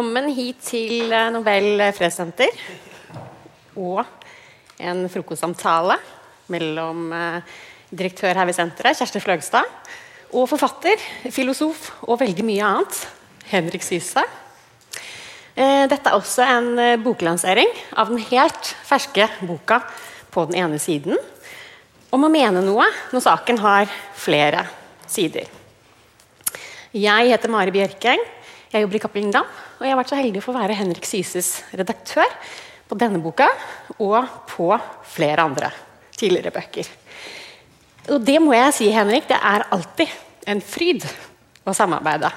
Velkommen hit til eh, Nobel fredssenter og en frokostsamtale mellom eh, direktør her ved senteret, Kjersti Fløgstad, og forfatter, filosof og veldig mye annet, Henrik Syse. Eh, dette er også en boklansering av den helt ferske boka på den ene siden om å mene noe når saken har flere sider. Jeg heter Mari Bjørkeng. Jeg jobber i Cappelen Dam, og jeg har vært så heldig å få være Henrik Syses redaktør på denne boka og på flere andre tidligere bøker. Og det må jeg si, Henrik, det er alltid en fryd å samarbeide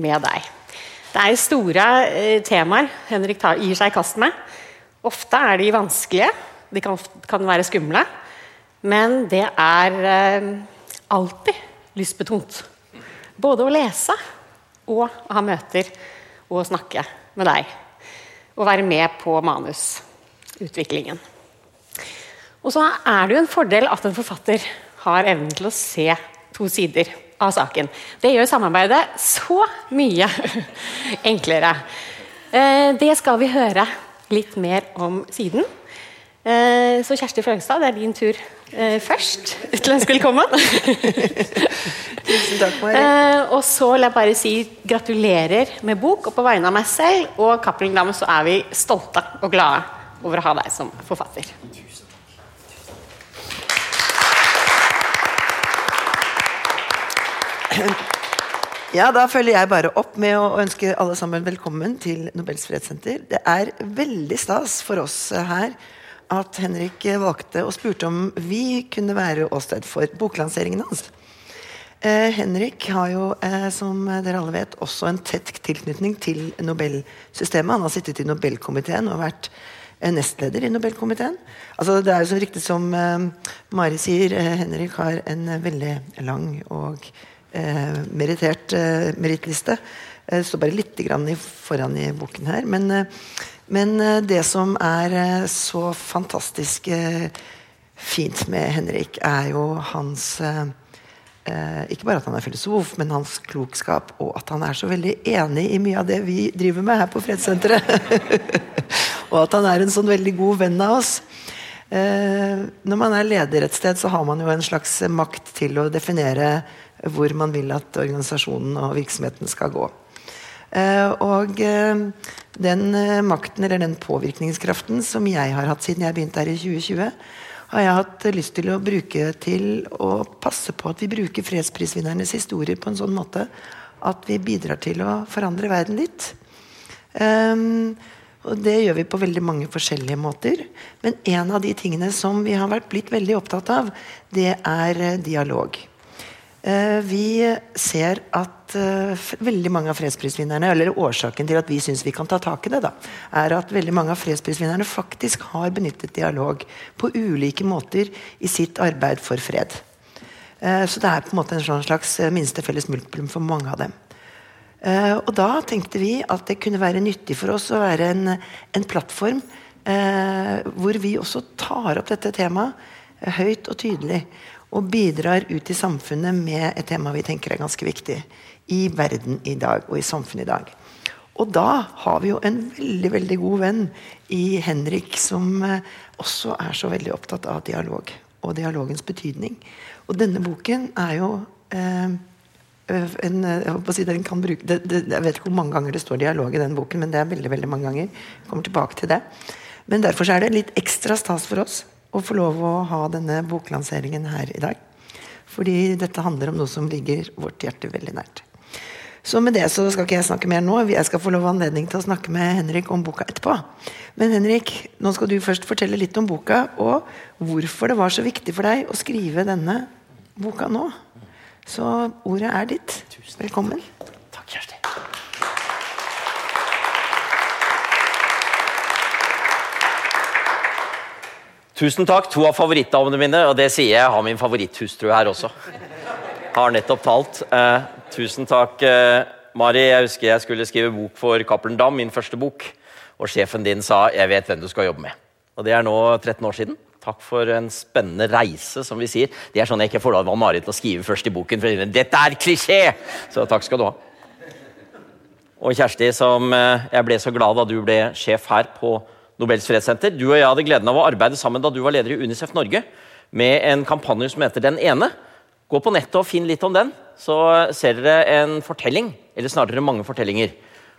med deg. Det er store eh, temaer Henrik tar, gir seg i kast med. Ofte er de vanskelige, de kan, kan være skumle, men det er eh, alltid lystbetont. Både å lese og ha møter og snakke med deg. Og være med på manusutviklingen. Og så er det jo en fordel at en forfatter har evnen til å se to sider av saken. Det gjør samarbeidet så mye enklere. Eh, det skal vi høre litt mer om siden. Eh, så Kjersti Fløgstad, det er din tur eh, først ønske velkommen. Tusen takk, Mari. Eh, og så vil jeg bare si gratulerer med bok, og på vegne av meg selv og Cappelen Dam så er vi stolte og glade over å ha deg som forfatter. Ja, Da følger jeg bare opp med å ønske alle sammen velkommen til Nobels fredssenter. Det er veldig stas for oss her at Henrik valgte og spurte om vi kunne være åsted for boklanseringen hans. Eh, Henrik har jo, eh, som dere alle vet, også en tett tilknytning til Nobelsystemet. Han har sittet i Nobelkomiteen og vært eh, nestleder i Nobelkomiteen. Altså, det er jo så riktig som eh, Mari sier, eh, Henrik har en veldig lang og eh, merittert eh, merittliste. Det står bare litt foran i boken her. Men, eh, men eh, det som er eh, så fantastisk eh, fint med Henrik, er jo hans Ikke bare at han er filosof, men hans klokskap, og at han er så veldig enig i mye av det vi driver med her på Fredssenteret. og at han er en sånn veldig god venn av oss. Når man er leder et sted, så har man jo en slags makt til å definere hvor man vil at organisasjonen og virksomheten skal gå. Eh, og eh, den eh, makten, eller den påvirkningskraften, som jeg har hatt siden jeg begynte her i 2020, har jeg hatt lyst til å bruke til å passe på at vi bruker fredsprisvinnernes historier på en sånn måte at vi bidrar til å forandre verden litt. Um, og Det gjør vi på veldig mange forskjellige måter. Men en av de tingene som vi har vært blitt veldig opptatt av, det er dialog. Eh, vi ser at eh, veldig mange av fredsprisvinnerne, eller årsaken til at vi syns vi kan ta tak i det, da, er at veldig mange av fredsprisvinnerne faktisk har benyttet dialog på ulike måter i sitt arbeid for fred. Eh, Så det er på en måte en sånn slags minste felles multiplum for mange av dem. Og da tenkte vi at det kunne være nyttig for oss å være en, en plattform hvor vi også tar opp dette temaet høyt og tydelig. Og bidrar ut i samfunnet med et tema vi tenker er ganske viktig. I verden i dag og i samfunnet i dag. Og da har vi jo en veldig veldig god venn i Henrik, som eh, også er så veldig opptatt av dialog. Og dialogens betydning. Og denne boken er jo eh, en, jeg, håper å si, bruke, det, det, jeg vet ikke hvor mange ganger det står dialog i den boken, men det er veldig veldig mange ganger. Jeg kommer tilbake til det. Men derfor er det litt ekstra stas for oss å få lov å ha denne boklanseringen her i dag. Fordi dette handler om noe som ligger vårt hjerte veldig nært. Så med det så skal ikke jeg snakke mer nå. Jeg skal få lov anledning til å snakke med Henrik om boka etterpå. Men Henrik, nå skal du først fortelle litt om boka, og hvorfor det var så viktig for deg å skrive denne boka nå. Så ordet er ditt. Velkommen. Takk, Kjersti. Tusen takk. To av favorittdamene mine, og det sier jeg, jeg har min favoritthustru her også. Har nettopp talt. Eh, tusen takk, eh, Mari. Jeg husker jeg skulle skrive bok for Cappelen Dam, min første bok. Og sjefen din sa 'jeg vet hvem du skal jobbe med'. Og det er nå 13 år siden. Takk for en spennende reise, som vi sier. Det er sånn jeg ikke får lov av Mari til å skrive først i boken. For dette er klisjé! Så takk skal du ha. Og Kjersti, som eh, jeg ble så glad da du ble sjef her på Nobels fredssenter. Du og jeg hadde gleden av å arbeide sammen da du var leder i Unicef Norge med en kampanje som heter Den ene. Gå på nettet og finn litt om den, så ser dere en fortelling, eller snarere mange fortellinger,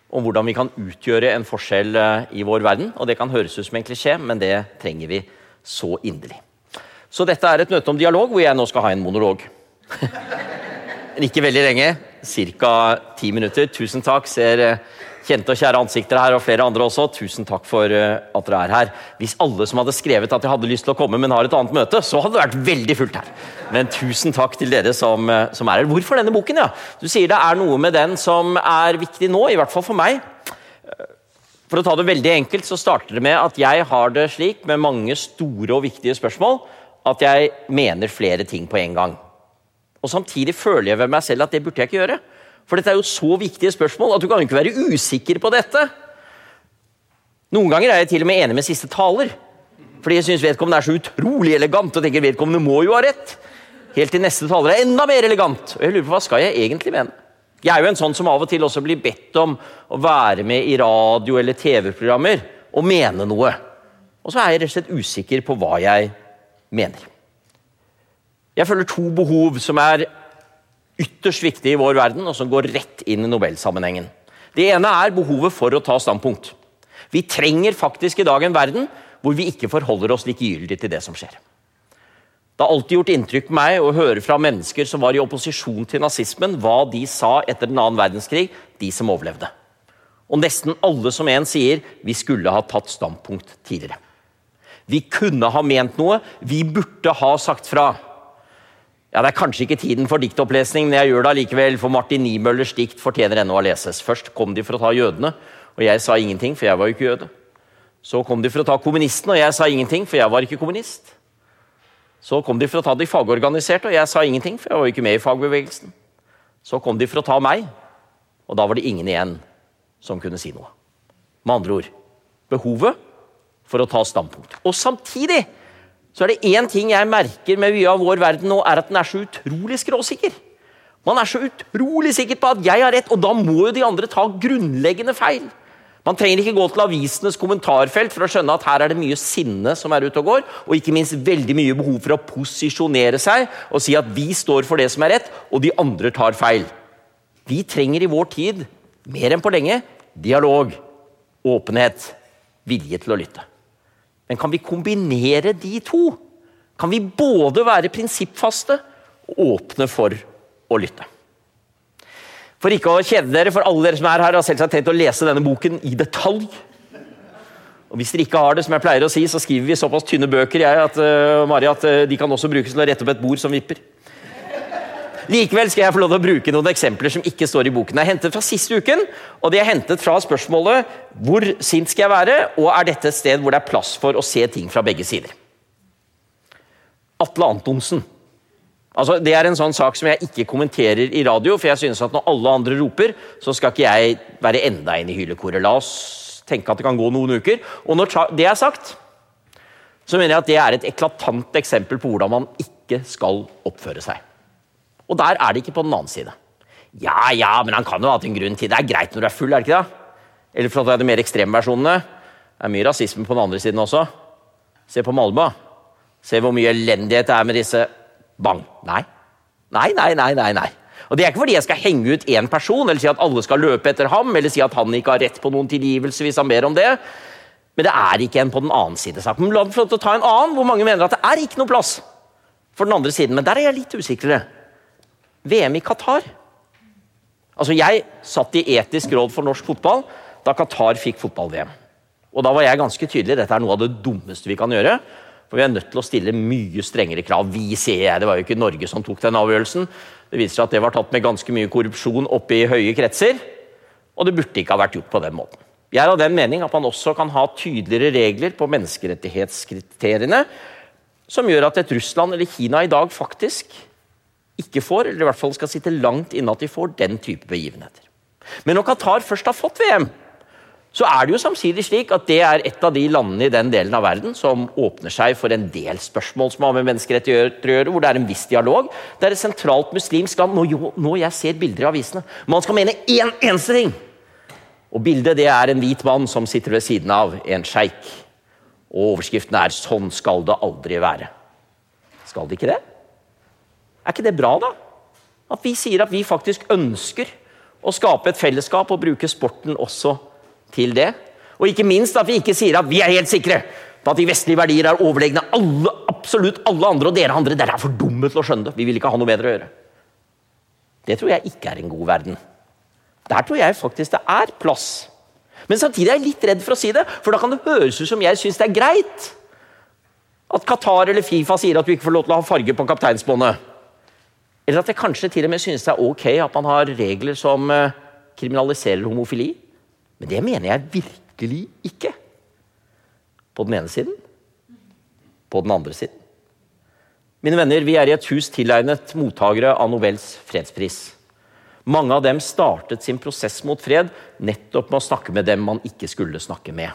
om hvordan vi kan utgjøre en forskjell eh, i vår verden. Og det kan høres ut som en klisjé, men det trenger vi så inderlig. Så dette er et møte om dialog, hvor jeg nå skal ha en monolog. Ikke veldig lenge. Ca. ti minutter. Tusen takk. Ser eh, kjente og kjære ansikter her, og flere andre også. Tusen takk for uh, at dere er her. Hvis alle som hadde skrevet at de hadde lyst til å komme, men har et annet møte, så hadde det vært veldig fullt her. Men tusen takk til dere som, uh, som er her. Hvorfor denne boken? ja? Du sier det er noe med den som er viktig nå, i hvert fall for meg. For å ta det veldig enkelt, så starter det med at jeg har det slik med mange store og viktige spørsmål at jeg mener flere ting på en gang. Og Samtidig føler jeg ved meg selv at det burde jeg ikke gjøre. For dette er jo så viktige spørsmål at du kan jo ikke være usikker på dette. Noen ganger er jeg til og med enig med siste taler. Fordi jeg syns vedkommende er så utrolig elegant og tenker vedkommende må jo ha rett. Helt til neste taler er enda mer elegant. Og jeg lurer på hva skal jeg egentlig mene? Jeg er jo en sånn som av og til også blir bedt om å være med i radio- eller TV-programmer og mene noe. Og så er jeg rett og slett usikker på hva jeg mener. Jeg føler to behov som er ytterst viktige i vår verden, og som går rett inn i Nobelsammenhengen. Det ene er behovet for å ta standpunkt. Vi trenger faktisk i dag en verden hvor vi ikke forholder oss likegyldig til det som skjer. Det har alltid gjort inntrykk på meg å høre fra mennesker som var i opposisjon til nazismen, hva de sa etter den annen verdenskrig, de som overlevde. Og nesten alle som en sier vi skulle ha tatt standpunkt tidligere. Vi kunne ha ment noe, vi burde ha sagt fra. Ja, Det er kanskje ikke tiden for diktopplesning, men jeg gjør det allikevel, for Martin Niemøllers dikt fortjener ennå å leses. Først kom de for å ta jødene, og jeg sa ingenting, for jeg var jo ikke jøde. Så kom de for å ta kommunistene, og jeg sa ingenting, for jeg var ikke kommunist. Så kom de for å ta de fagorganiserte, og jeg sa ingenting, for jeg var jo ikke med i fagbevegelsen. Så kom de for å ta meg, og da var det ingen igjen som kunne si noe. Med andre ord behovet for å ta standpunkt. Og samtidig så er det én ting jeg merker med mye av vår verden nå, er at den er så utrolig skråsikker. Man er så utrolig sikker på at jeg har rett, og da må jo de andre ta grunnleggende feil. Man trenger ikke gå til avisenes kommentarfelt for å skjønne at her er det mye sinne som er ute og går, og ikke minst veldig mye behov for å posisjonere seg og si at vi står for det som er rett, og de andre tar feil. Vi trenger i vår tid, mer enn på lenge, dialog, åpenhet, vilje til å lytte. Men kan vi kombinere de to? Kan vi både være prinsippfaste og åpne for å lytte? For ikke å kjede dere, for alle dere som er her, har selvsagt tenkt å lese denne boken i detalj. Og Hvis dere ikke har det, som jeg pleier å si, så skriver vi såpass tynne bøker jeg, at, uh, Mari, at uh, de kan også brukes til å rette opp et bord som vipper. Likevel skal jeg få lov til å bruke noen eksempler som ikke står i boken. Det er hentet fra siste uken, og de er hentet fra spørsmålet hvor sint skal jeg være, og er dette et sted hvor det er plass for å se ting fra begge sider. Atle Antonsen. Altså, det er en sånn sak som jeg ikke kommenterer i radio, for jeg synes at når alle andre roper, så skal ikke jeg være enda en i hylekoret. La oss tenke at det kan gå noen uker. Og når det er sagt, så mener jeg at det er et eklatant eksempel på hvordan man ikke skal oppføre seg. Og der er det ikke på den annen side. Ja, ja, men han kan jo ha hatt en grunn til det. er greit når du er full, er det ikke det? Eller for å ta de mer ekstreme versjonene. Det er mye rasisme på den andre siden også. Se på Malmö. Se hvor mye elendighet det er med disse Bang. Nei. Nei, nei, nei, nei. nei. Og Det er ikke fordi jeg skal henge ut én person eller si at alle skal løpe etter ham, eller si at han ikke har rett på noen tilgivelse hvis han ber om det. Men det er ikke en på den annen side. Men la oss ta en annen, hvor mange mener at det er ikke noe plass for den andre siden. Men der er jeg litt usikrere. VM i Qatar. Altså, Jeg satt i etisk råd for norsk fotball da Qatar fikk fotball-VM. Og Da var jeg ganske tydelig dette er noe av det dummeste vi kan gjøre. For vi er nødt til å stille mye strengere krav. Vi, sier jeg. Det var jo ikke Norge som tok den avgjørelsen. Det viser seg at det var tatt med ganske mye korrupsjon oppe i høye kretser. Og det burde ikke ha vært gjort på den måten. Jeg er av den mening at man også kan ha tydeligere regler på menneskerettighetskriteriene som gjør at et Russland eller Kina i dag faktisk ikke får, eller i hvert fall skal sitte langt inne at de får den type begivenheter. Men når Qatar først har fått VM, så er det jo samtidig slik at det er et av de landene i den delen av verden som åpner seg for en del spørsmål som har med menneskerettigheter å gjøre, hvor det er en viss dialog. Det er et sentralt muslimsk land. Nå, nå jeg ser bilder i avisene. Man skal mene én eneste ting! Og Bildet det er en hvit mann som sitter ved siden av en sjeik. Og overskriften er 'Sånn skal det aldri være'. Skal det ikke det? Er ikke det bra, da? At vi sier at vi faktisk ønsker å skape et fellesskap og bruke sporten også til det. Og ikke minst at vi ikke sier at vi er helt sikre på at de vestlige verdier er overlegne alle, absolutt alle andre, og dere andre dere er for dumme til å skjønne det. Vi vil ikke ha noe bedre å gjøre. Det tror jeg ikke er en god verden. Der tror jeg faktisk det er plass. Men samtidig er jeg litt redd for å si det, for da kan det høres ut som jeg syns det er greit at Qatar eller Fifa sier at du ikke får lov til å ha farge på kapteinsbåndet. Eller at jeg kanskje til og med synes det er ok at man har regler som eh, kriminaliserer homofili. Men det mener jeg virkelig ikke. På den ene siden. På den andre siden. Mine venner, Vi er i et hus tilegnet mottakere av Nobels fredspris. Mange av dem startet sin prosess mot fred nettopp med å snakke med dem man ikke skulle snakke med.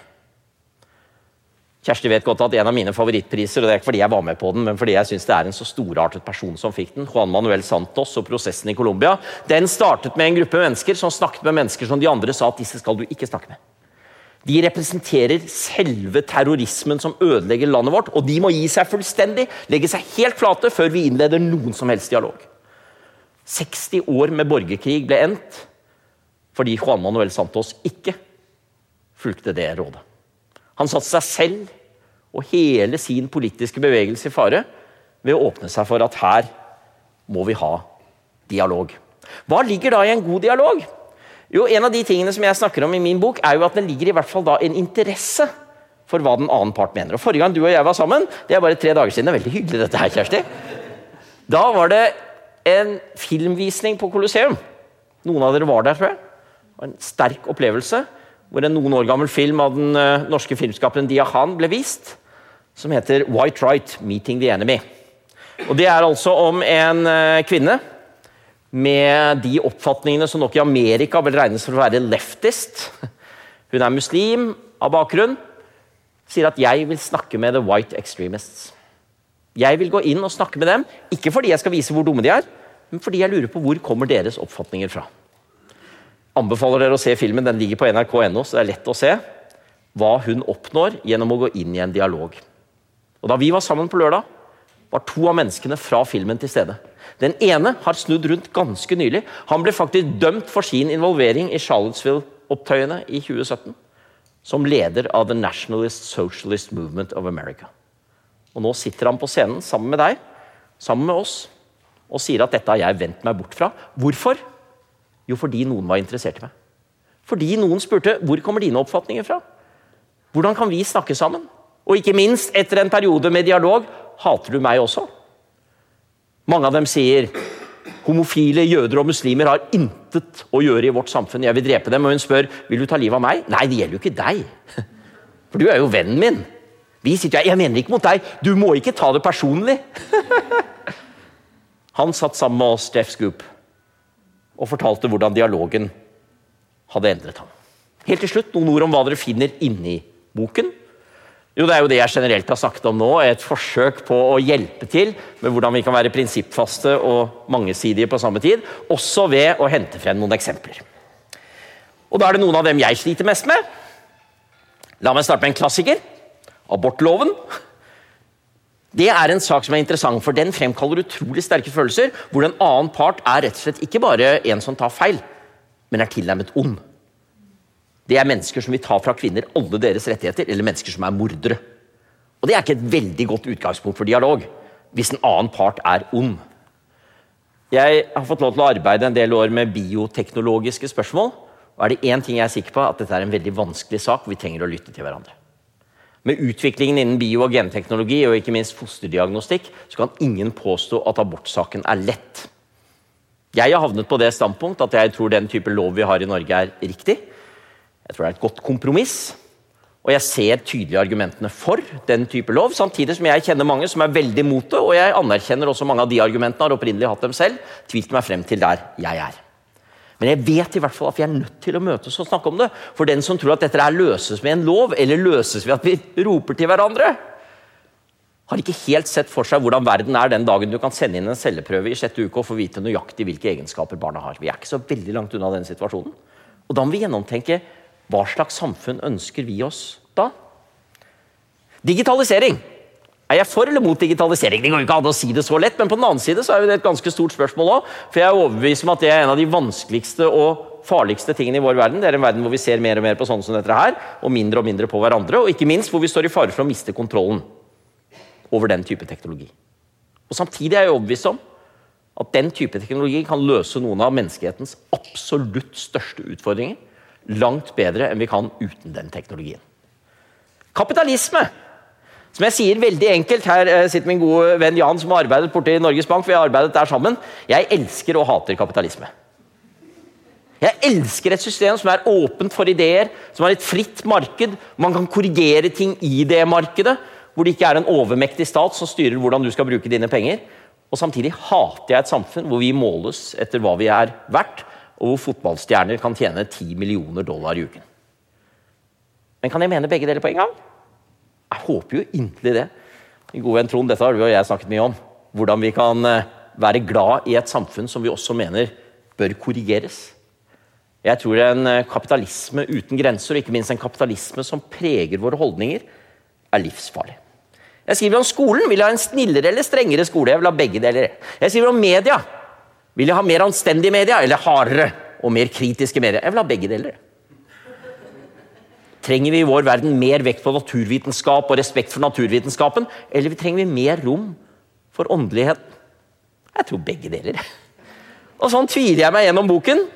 Kjersti vet godt at en av mine favorittpriser, og det er ikke fordi jeg var med på den, men fordi jeg synes det er en så storartet person som fikk den, Juan Manuel Santos og prosessen i Colombia, den startet med en gruppe mennesker som snakket med mennesker som de andre sa at disse skal du ikke snakke med. De representerer selve terrorismen som ødelegger landet vårt, og de må gi seg fullstendig, legge seg helt flate før vi innleder noen som helst dialog. 60 år med borgerkrig ble endt fordi Juan Manuel Santos ikke fulgte det rådet. Han satte seg selv og hele sin politiske bevegelse i fare ved å åpne seg for at her må vi ha dialog. Hva ligger da i en god dialog? Jo, En av de tingene som jeg snakker om i min bok, er jo at det ligger i hvert fall da en interesse for hva den annen part mener. Og Forrige gang du og jeg var sammen, det er bare tre dager siden, det er veldig hyggelig dette her, Kjersti. Da var det en filmvisning på Colosseum. Noen av dere var der, tror jeg. En sterk opplevelse hvor en noen år gammel film av den uh, norske filmskaperen Dia Khan ble vist, som heter 'White Right Meeting the Enemy'. Og Det er altså om en uh, kvinne med de oppfatningene som nok i Amerika vil regnes for å være leftist. Hun er muslim av bakgrunn. Sier at 'jeg vil snakke med the white extremists'. Jeg vil gå inn og snakke med dem, ikke fordi jeg skal vise hvor dumme de er, men fordi jeg lurer på hvor kommer deres oppfatninger fra anbefaler dere å se filmen. Den ligger på nrk.no, så det er lett å se hva hun oppnår gjennom å gå inn i en dialog. Og Da vi var sammen på lørdag, var to av menneskene fra filmen til stede. Den ene har snudd rundt ganske nylig. Han ble faktisk dømt for sin involvering i Charlottesville-opptøyene i 2017. Som leder av The Nationalist Socialist Movement of America. Og Nå sitter han på scenen sammen med deg, sammen med oss, og sier at dette har jeg vendt meg bort fra. Hvorfor? Jo, fordi noen var interessert i meg. Fordi noen spurte hvor kommer dine oppfatninger fra? Hvordan kan vi snakke sammen? Og ikke minst, etter en periode med dialog, hater du meg også? Mange av dem sier homofile, jøder og muslimer har intet å gjøre i vårt samfunn. Jeg vil drepe dem. Og hun spør vil du ta livet av meg. Nei, det gjelder jo ikke deg. For du er jo vennen min. Vi sitter jo Jeg mener ikke mot deg. Du må ikke ta det personlig. Han satt sammen med oss, Jeff Scoop og fortalte hvordan dialogen hadde endret ham. Helt til slutt noen ord om hva dere finner inni boken. Jo, Det er jo det jeg generelt har snakket om nå, et forsøk på å hjelpe til med hvordan vi kan være prinsippfaste og mangesidige på samme tid, også ved å hente frem noen eksempler. Og Da er det noen av dem jeg sliter mest med. La meg starte med en klassiker. Abortloven. Det er en sak som er interessant, for den fremkaller utrolig sterke følelser, hvor den annen part er rett og slett ikke bare en som tar feil, men er tilnærmet ond. Det er mennesker som vil ta fra kvinner alle deres rettigheter, eller mennesker som er mordere. Og Det er ikke et veldig godt utgangspunkt for dialog, hvis en annen part er ond. Jeg har fått lov til å arbeide en del år med bioteknologiske spørsmål. og er det én ting jeg er sikker på, at dette er en veldig vanskelig sak, og vi trenger å lytte til hverandre. Med utviklingen innen bio- og genteknologi og ikke minst fosterdiagnostikk så kan ingen påstå at abortsaken er lett. Jeg har havnet på det standpunkt at jeg tror den type lov vi har i Norge, er riktig. Jeg tror det er et godt kompromiss. Og jeg ser tydelig argumentene for den type lov, samtidig som jeg kjenner mange som er veldig mot det, og jeg anerkjenner også mange av de argumentene, har opprinnelig hatt dem selv, tvilt meg frem til der jeg er. Men jeg vet i hvert fall at vi er nødt til å møtes og snakke om det. For den som tror at dette er løses med en lov, eller løses ved at vi roper til hverandre, har ikke helt sett for seg hvordan verden er den dagen du kan sende inn en celleprøve i sjette uke og få vite nøyaktig hvilke egenskaper barna har. Vi er ikke så veldig langt unna den situasjonen. Og da må vi gjennomtenke hva slags samfunn ønsker vi oss da? Digitalisering. Er jeg for eller mot digitalisering? Det går jo ikke an å si det så lett, men på den annen side så er det et ganske stort spørsmål òg. For jeg er overbevist om at det er en av de vanskeligste og farligste tingene i vår verden. Det er en verden hvor vi ser mer og mer på sånne som dette her, og mindre og mindre på hverandre. Og ikke minst hvor vi står i fare for å miste kontrollen over den type teknologi. Og Samtidig er jeg overbevist om at den type teknologi kan løse noen av menneskehetens absolutt største utfordringer langt bedre enn vi kan uten den teknologien. Kapitalisme! Som jeg sier veldig enkelt, Her eh, sitter min gode venn Jan som har arbeidet borte i Norges Bank. vi har arbeidet der sammen. Jeg elsker og hater kapitalisme. Jeg elsker et system som er åpent for ideer, som har et fritt marked. Man kan korrigere ting i det markedet, hvor det ikke er en overmektig stat som styrer hvordan du skal bruke dine penger. Og Samtidig hater jeg et samfunn hvor vi måles etter hva vi er verdt, og hvor fotballstjerner kan tjene 10 millioner dollar i uken. Men kan jeg mene begge deler på en gang? Jeg håper jo inderlig det. Min gode venn Trond, dette har du og jeg snakket mye om. Hvordan vi kan eh, være glad i et samfunn som vi også mener bør korrigeres. Jeg tror en eh, kapitalisme uten grenser, og ikke minst en kapitalisme som preger våre holdninger, er livsfarlig. Jeg skriver om skolen. Vil jeg ha en snillere eller strengere skole? Jeg vil ha begge deler. Jeg skriver om media. Vil jeg ha mer anstendige media eller hardere og mer kritiske media? Jeg vil ha begge deler. Trenger vi i vår verden mer vekt på naturvitenskap og respekt for naturvitenskapen, eller trenger vi mer rom for åndelighet? Jeg tror begge deler. Og Sånn tviler jeg meg gjennom boken,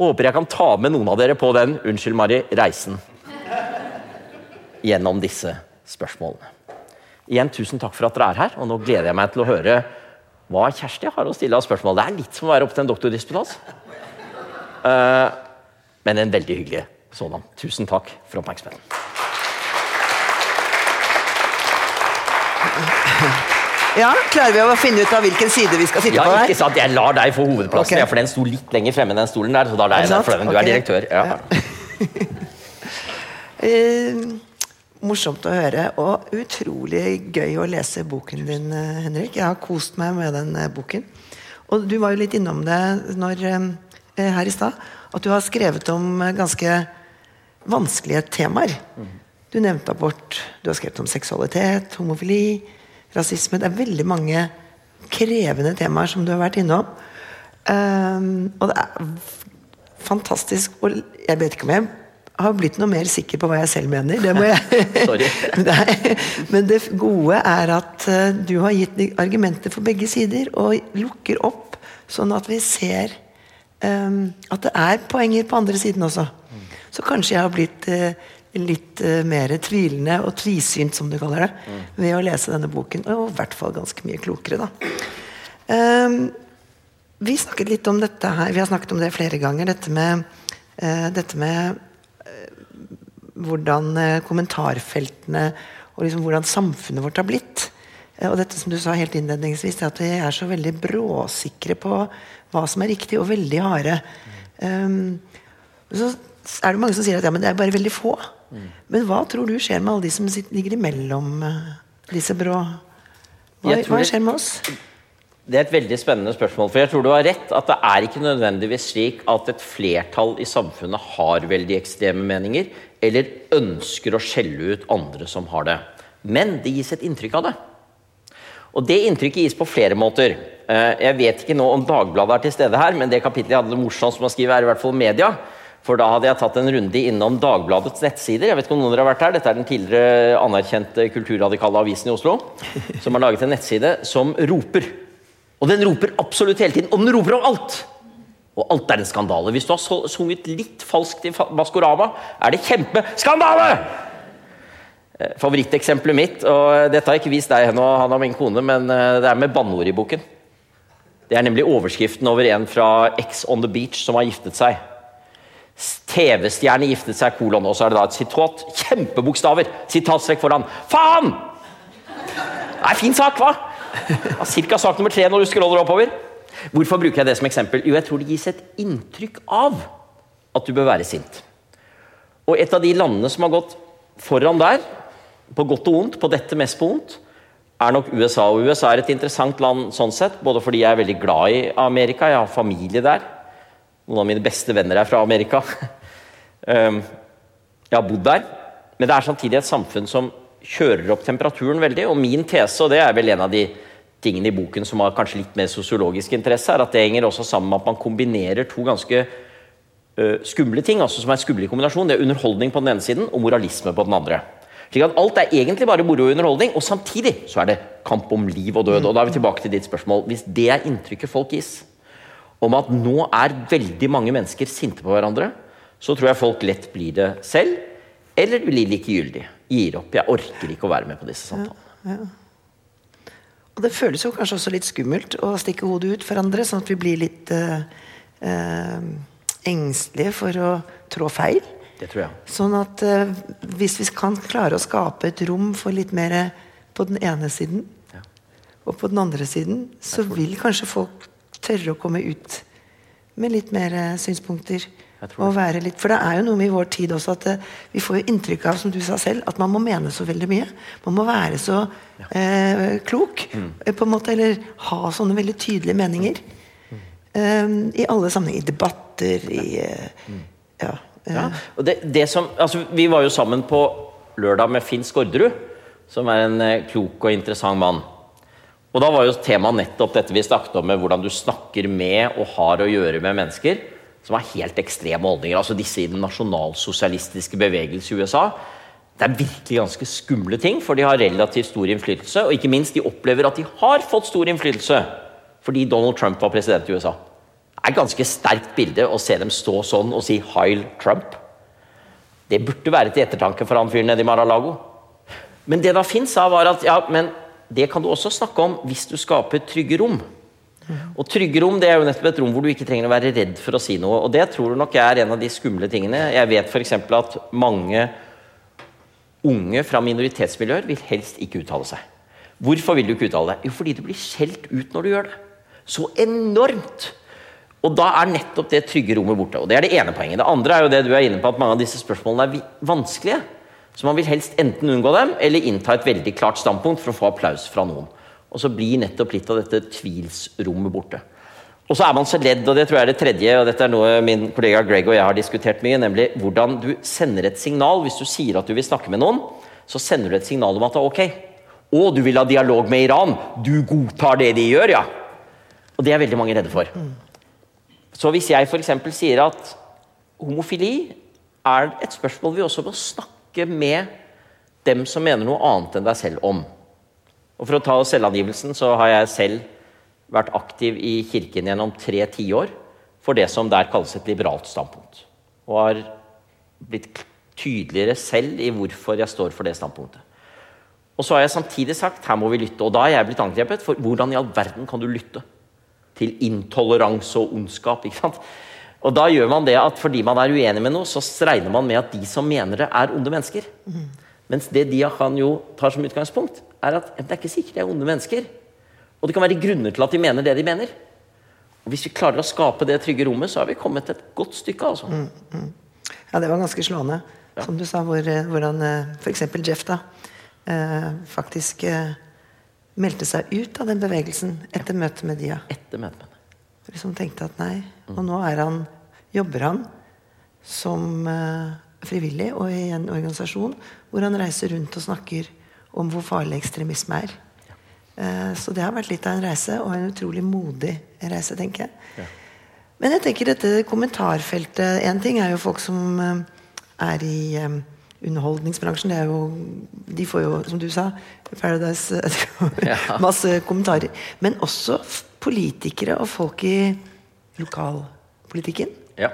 og Håper jeg kan ta med noen av dere på den unnskyld Mari, reisen gjennom disse spørsmålene. Igjen, tusen takk for at dere er her, og nå gleder jeg meg til å høre hva Kjersti har å stille av spørsmål. Det er litt som å være oppe til en doktordisputas. Uh, men en veldig hyggelig sådan. Tusen takk for oppmerksomheten. Ja, Klarer vi å finne ut av hvilken side vi skal sitte ja, på der? Ikke sant, Jeg lar deg få hovedplassen, okay. for den sto litt lenger fremme den stolen der. så da er det for Du er direktør. Ja. uh, morsomt å høre, og utrolig gøy å lese boken din, eh, Henrik. Jeg har kost meg med den uh, boken. Og du var jo litt innom det når, her i stad, at du har skrevet om ganske vanskelige temaer. Du nevnte abort, du har skrevet om seksualitet, homofili rasisme. Det er veldig mange krevende temaer som du har vært innom. Um, og det er fantastisk Og jeg vet ikke om jeg har blitt noe mer sikker på hva jeg selv mener. Det må jeg. Nei, Men det gode er at uh, du har gitt argumenter for begge sider, og lukker opp, sånn at vi ser um, at det er poenger på andre siden også. Så kanskje jeg har blitt eh, litt eh, mer tvilende og tvisynt, som du kaller det, mm. ved å lese denne boken. Og i hvert fall ganske mye klokere, da. Um, vi snakket litt om dette her, vi har snakket om det flere ganger, dette med, eh, dette med uh, hvordan kommentarfeltene og liksom hvordan samfunnet vårt har blitt. Og dette som du sa helt innledningsvis, at vi er så veldig bråsikre på hva som er riktig, og veldig harde. Um, så er det mange som sier at ja, men det er bare veldig få. Men hva tror du skjer med alle de som ligger imellom disse brå? Hva, hva skjer med oss? Det er et veldig spennende spørsmål. For jeg tror du har rett at det er ikke nødvendigvis slik at et flertall i samfunnet har veldig ekstreme meninger, eller ønsker å skjelle ut andre som har det. Men det gis et inntrykk av det. Og det inntrykket gis på flere måter. Eh, jeg vet ikke nå om Dagbladet er til stede her, men det kapitlet jeg hadde det morsomt med å skrive, er i hvert fall media. For da hadde jeg tatt en runde innom Dagbladets nettsider. Jeg vet ikke om noen dere har vært her. Dette er den tidligere anerkjente kulturradikale avisen i Oslo. Som har laget en nettside som roper. Og den roper absolutt hele tiden. Og den roper om alt! Og alt er en skandale. Hvis du har sunget litt falskt i Maskorama, er det kjempeskandale! Eh, favoritteksempelet mitt, og dette har jeg ikke vist deg ennå, han og min kone, men eh, det er med banneord i boken. Det er nemlig overskriften over en fra X on the Beach som har giftet seg. TV-stjerne giftet seg, kolon. Og så er det da et sitat. Kjempebokstaver! Sitatstrekk foran. Faen! Det er fin sak, hva? Cirka sak nummer tre når du scroller oppover. Hvorfor bruker jeg det som eksempel? Jo, jeg tror det gis et inntrykk av at du bør være sint. Og et av de landene som har gått foran der, på godt og vondt, på dette mest på vondt, er nok USA. Og USA er et interessant land sånn sett, både fordi jeg er veldig glad i Amerika, jeg har familie der. Noen av mine beste venner er fra Amerika. um, Jeg har bodd der. Men det er samtidig et samfunn som kjører opp temperaturen veldig. Og min tese, og det er vel en av de tingene i boken som har kanskje litt mer sosiologisk interesse, er at det henger også sammen med at man kombinerer to ganske skumle ting, altså som er skumle i kombinasjon. Det er underholdning på den ene siden og moralisme på den andre. Slik at Alt er egentlig bare moro og underholdning, og samtidig så er det kamp om liv og død. og Da er vi tilbake til ditt spørsmål. Hvis det er inntrykket folk gis, om at nå er veldig mange mennesker sinte på hverandre, så tror jeg folk lett blir det selv. Eller blir likegyldig. Gir opp. Jeg orker ikke å være med på disse samtalene. Ja, ja. Og det føles jo kanskje også litt skummelt å stikke hodet ut for andre, sånn at vi blir litt eh, eh, engstelige for å trå feil. Det tror jeg. Sånn at eh, hvis vi kan klare å skape et rom for litt mer på den ene siden ja. og på den andre siden, så vil kanskje folk tørre å komme ut med litt mer synspunkter. Og være litt, for det er jo noe med i vår tid også at uh, vi får jo inntrykk av som du sa selv, at man må mene så veldig mye. Man må være så eh, klok, mm. uh, på en måte, eller ha sånne veldig tydelige meninger. Mm. I alle sammenhenger. I debatter, i mm. Ja. ja. og det, det, som, altså, vi var jo sammen på lørdag med Finn Skårderud, som er en klok og interessant mann. Og da var jo temaet nettopp dette vi snakket om, med hvordan du snakker med og har å gjøre med mennesker som har helt ekstreme holdninger. Altså disse i den nasjonalsosialistiske bevegelse i USA. Det er virkelig ganske skumle ting, for de har relativt stor innflytelse. Og ikke minst, de opplever at de har fått stor innflytelse fordi Donald Trump var president i USA. Det er et ganske sterkt bilde å se dem stå sånn og si 'Heil Trump'. Det burde være til ettertanke for han fyren nede i Mar-a-Lago. Men det da Finn sa, var at ja, men det kan du også snakke om hvis du skaper trygge rom. Og trygge rom det er jo nettopp et rom hvor du ikke trenger å være redd for å si noe. Og det tror du nok er en av de skumle tingene. Jeg vet f.eks. at mange unge fra minoritetsmiljøer vil helst ikke uttale seg. Hvorfor vil du ikke uttale deg? Jo, fordi du blir skjelt ut når du gjør det. Så enormt! Og da er nettopp det trygge rommet borte. Og Det er det ene poenget. Det andre er jo det du er inne på, at mange av disse spørsmålene er vanskelige. Så man vil helst enten unngå dem, eller innta et veldig klart standpunkt for å få applaus fra noen. Og så blir nettopp litt av dette tvilsrommet borte. Og så er man så ledd, og det tror jeg er det tredje, og dette er noe min kollega Greg og jeg har diskutert mye, nemlig hvordan du sender et signal. Hvis du sier at du vil snakke med noen, så sender du et signal om at det er ok. Og du vil ha dialog med Iran. Du godtar det de gjør, ja. Og det er veldig mange redde for. Så hvis jeg f.eks. sier at homofili er et spørsmål vi også må snakke med dem som mener noe annet enn deg selv om. Og For å ta selvangivelsen så har jeg selv vært aktiv i Kirken gjennom tre tiår for det som der kalles et liberalt standpunkt. Og har blitt tydeligere selv i hvorfor jeg står for det standpunktet. Og så har jeg samtidig sagt her må vi lytte. Og da har jeg blitt angrepet for hvordan i all verden kan du lytte til intoleranse og ondskap. ikke sant? Og da gjør man det at fordi man er uenig med noe, så regner man med at de som mener det, er onde mennesker. Mm. Mens det Diakhan jo tar som utgangspunkt, er at det er ikke sikkert de er onde mennesker. Og det kan være grunner til at de mener det de mener. Og Hvis vi klarer å skape det trygge rommet, så har vi kommet et godt stykke. altså. Mm, mm. Ja, det var ganske slående. Ja. Som du sa, hvor, eh, hvordan eh, f.eks. Jeff da, eh, faktisk meldte seg ut av den bevegelsen etter ja. møtet med Dia. Etter møtet med Liksom tenkte at nei. Og nå han, jobber han som eh, frivillig og i en organisasjon hvor han reiser rundt og snakker om hvor farlig ekstremisme er. Eh, så det har vært litt av en reise, og en utrolig modig reise, tenker jeg. Ja. Men jeg tenker dette kommentarfeltet Én ting er jo folk som eh, er i underholdningsbransjen. Det er jo, de får jo, som du sa, Paradise masse kommentarer. Men også politikere og folk i lokalpolitikken. Ja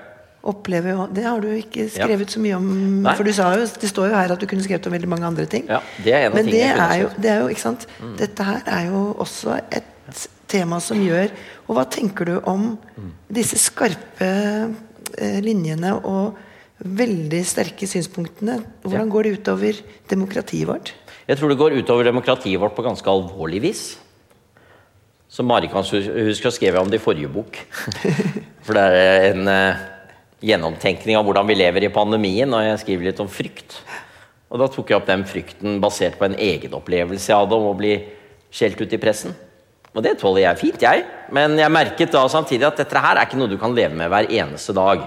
opplever jo Det har du ikke skrevet ja. så mye om. Nei. For du sa jo, det står jo her at du kunne skrevet om veldig mange andre ting. Ja, det er en av Men det er, jo, det er jo, ikke sant mm. Dette her er jo også et tema som gjør Og hva tenker du om mm. disse skarpe eh, linjene og veldig sterke synspunktene? Hvordan går det utover demokratiet vårt? Jeg tror det går utover demokratiet vårt på ganske alvorlig vis. Som Mari kan huske å skrive om det i forrige bok. For det er en eh, gjennomtenkning av hvordan vi lever i pandemien, og jeg skriver litt om frykt. Og da tok jeg opp den frykten basert på en egenopplevelse jeg hadde om å bli skjelt ut i pressen. Og det tåler jeg fint, jeg. Men jeg merket da samtidig at dette her er ikke noe du kan leve med hver eneste dag.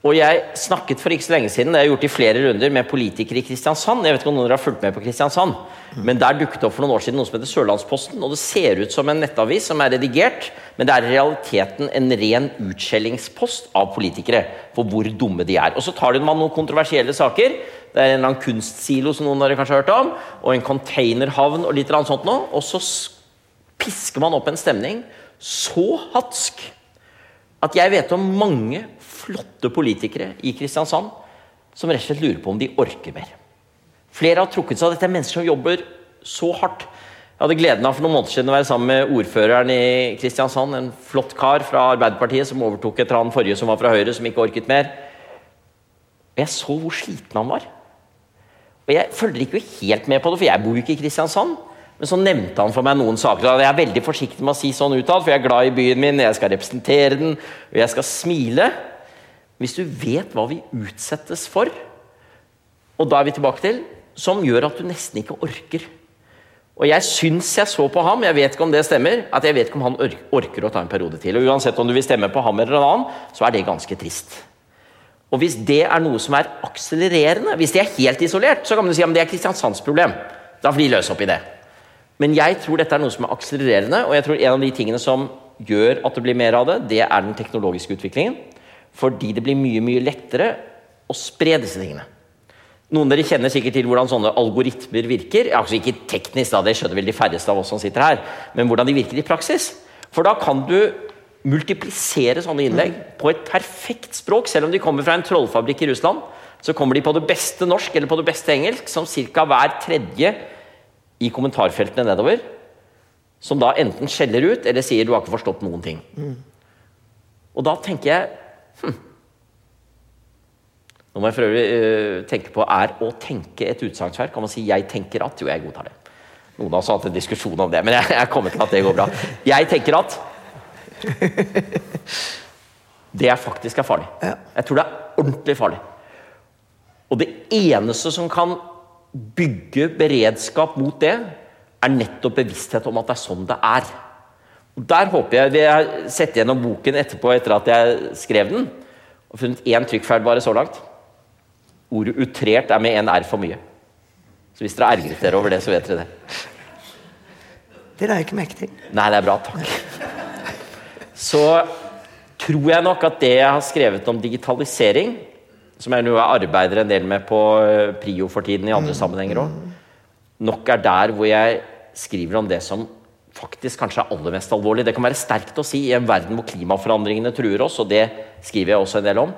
Og jeg snakket for ikke så lenge siden det har jeg gjort i flere runder med politikere i Kristiansand. Jeg vet ikke om noen har fulgt med på Kristiansand, men Der dukket opp for noen år siden noe som heter Sørlandsposten. og Det ser ut som en nettavis som er redigert, men det er i realiteten en ren utskjellingspost av politikere for hvor dumme de er. Og Så tar man noen kontroversielle saker. Det er en eller annen kunstsilo som noen av dere kanskje har hørt om, og en containerhavn og litt sånt noe. Og så pisker man opp en stemning så hatsk at jeg vet om mange flotte politikere i Kristiansand som rett og slett lurer på om de orker mer. Flere har trukket seg dette er mennesker som jobber så hardt. Jeg hadde gleden av for noen måneder siden å være sammen med ordføreren i Kristiansand. En flott kar fra Arbeiderpartiet som overtok etter han forrige som var fra Høyre, som ikke orket mer. Og Jeg så hvor sliten han var. Og Jeg følger ikke helt med på det, for jeg bor jo ikke i Kristiansand. Men så nevnte han for meg noen saker. og Jeg er veldig forsiktig med å si sånn utad, for jeg er glad i byen min, jeg skal representere den, og jeg skal smile. Hvis du vet hva vi utsettes for, og da er vi tilbake til, som gjør at du nesten ikke orker. Og jeg syns jeg så på ham, jeg vet ikke om det stemmer, at jeg vet ikke om han orker å ta en periode til. Og uansett om du vil stemme på ham eller en annen, så er det ganske trist. Og hvis det er noe som er akselererende, hvis det er helt isolert, så kan man si at det er Kristiansands problem. Da får de løse opp i det. Men jeg tror dette er noe som er akselererende, og jeg tror en av de tingene som gjør at det blir mer av det, det er den teknologiske utviklingen. Fordi det blir mye, mye lettere å spre disse tingene. Noen av dere kjenner sikkert til hvordan sånne algoritmer virker. Altså Ikke teknisk, da, det skjønner vel de færreste av oss som sitter her, men hvordan de virker i praksis. For da kan du multiplisere sånne innlegg på et perfekt språk. Selv om de kommer fra en trollfabrikk i Russland, så kommer de på det beste norsk eller på det beste engelsk, som ca. hver tredje i kommentarfeltene nedover. Som da enten skjeller ut eller sier 'du har ikke forstått noen ting'. Mm. Og da tenker jeg hm, Nå må jeg for øvrig uh, tenke på er å tenke et utsagnsverk. Kan man si 'jeg tenker at'? Jo, jeg godtar det. Noen av oss har hatt en diskusjon om det, men jeg, jeg kommer til at det går bra. Jeg tenker at Det er faktisk er farlig. Jeg tror det er ordentlig farlig. Og det eneste som kan bygge beredskap mot det, er nettopp bevissthet om at det er sånn det er. Der håper jeg Vi har sett gjennom boken etterpå etter at jeg skrev den, og funnet én trykkfeil bare så langt. Ordet 'utrert' er med en R for mye. Så hvis dere ergret dere over det, så vet dere det. Det er jo ikke merke til. Nei, det er bra. Takk. Så tror jeg nok at det jeg har skrevet om digitalisering, som jeg nå arbeider en del med på eh, Prio for tiden i andre sammenhenger òg, nok er der hvor jeg skriver om det som faktisk kanskje er aller mest alvorlig. Det kan være sterkt å si i en verden hvor klimaforandringene truer oss, og det skriver jeg også en del om.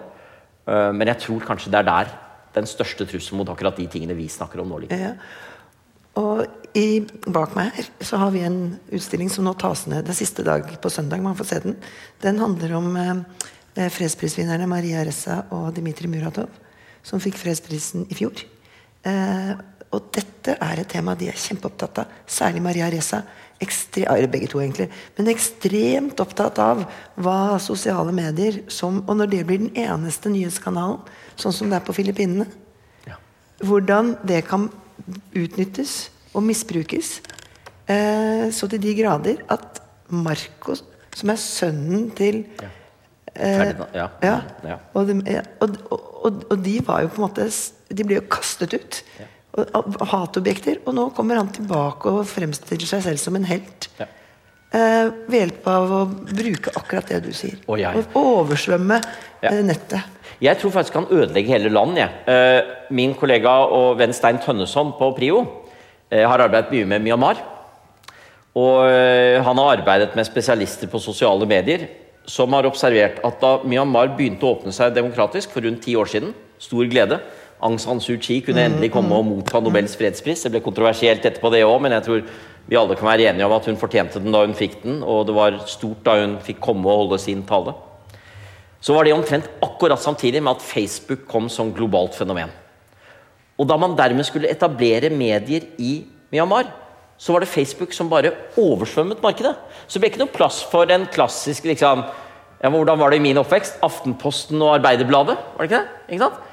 Eh, men jeg tror kanskje det er der den største trusselen mot akkurat de tingene vi snakker om nå ligger. Ja. Og i, bak meg her så har vi en utstilling som nå tas ned det siste dag på søndag. man får se Den Den handler om eh, fredsprisvinnerne Maria Ressa og Dmitrij Muratov, som fikk fredsprisen i fjor. Eh, og dette er et tema de er kjempeopptatt av. Særlig Maria Ressa. Ekstre, begge to, egentlig. Men ekstremt opptatt av hva sosiale medier som Og når det blir den eneste nyhetskanalen, sånn som det er på Filippinene, ja. hvordan det kan utnyttes og misbrukes eh, så til de grader at Marcos, som er sønnen til ja. Ferdig, ja. ja. Og, de, og, og, og, de var jo på en måte De ble jo kastet ut. Hatobjekter. Og nå kommer han tilbake og fremstiller seg selv som en helt. Eh, ved hjelp av å bruke akkurat det du sier. Oh, og oversvømme eh, nettet. Jeg tror faktisk han ødelegger hele landet. Ja. Eh, min kollega og venn Stein Tønneson på Prio eh, har arbeidet mye med Myanmar. Og eh, han har arbeidet med spesialister på sosiale medier som har observert at da Myanmar begynte å åpne seg demokratisk for rundt ti år siden, stor glede Aung San Suu Kyi kunne endelig komme og motta Nobels fredspris. Det ble kontroversielt etterpå, det òg, men jeg tror vi alle kan være enige om at hun fortjente den da hun fikk den, og det var stort da hun fikk komme og holde sin tale så var det omtrent akkurat samtidig med at Facebook kom som globalt fenomen. Og da man dermed skulle etablere medier i Myanmar, så var det Facebook som bare oversvømmet markedet. Så det ble ikke noe plass for en klassisk liksom, ja, Hvordan var det i min oppvekst? Aftenposten og Arbeiderbladet? var det ikke det? Ikke sant?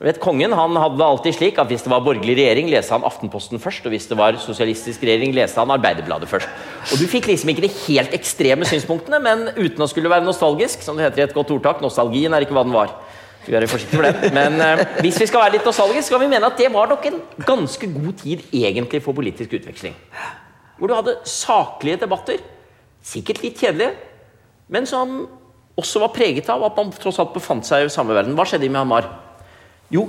Vet, kongen han hadde det alltid slik at Hvis det var borgerlig regjering, leste han Aftenposten først. Og hvis det var sosialistisk regjering, leste han Arbeiderbladet først. Og Du fikk liksom ikke de helt ekstreme synspunktene, men uten å skulle være nostalgisk. som det heter i et godt ordtak, Nostalgien er ikke hva den var. For det. Men eh, hvis vi skal være litt nostalgiske, skal vi mene at det var nok en ganske god tid egentlig for politisk utveksling. Hvor du hadde saklige debatter, sikkert litt kjedelige, men som også var preget av at man tross alt befant seg i samme verden. Hva skjedde i Myanmar? Jo,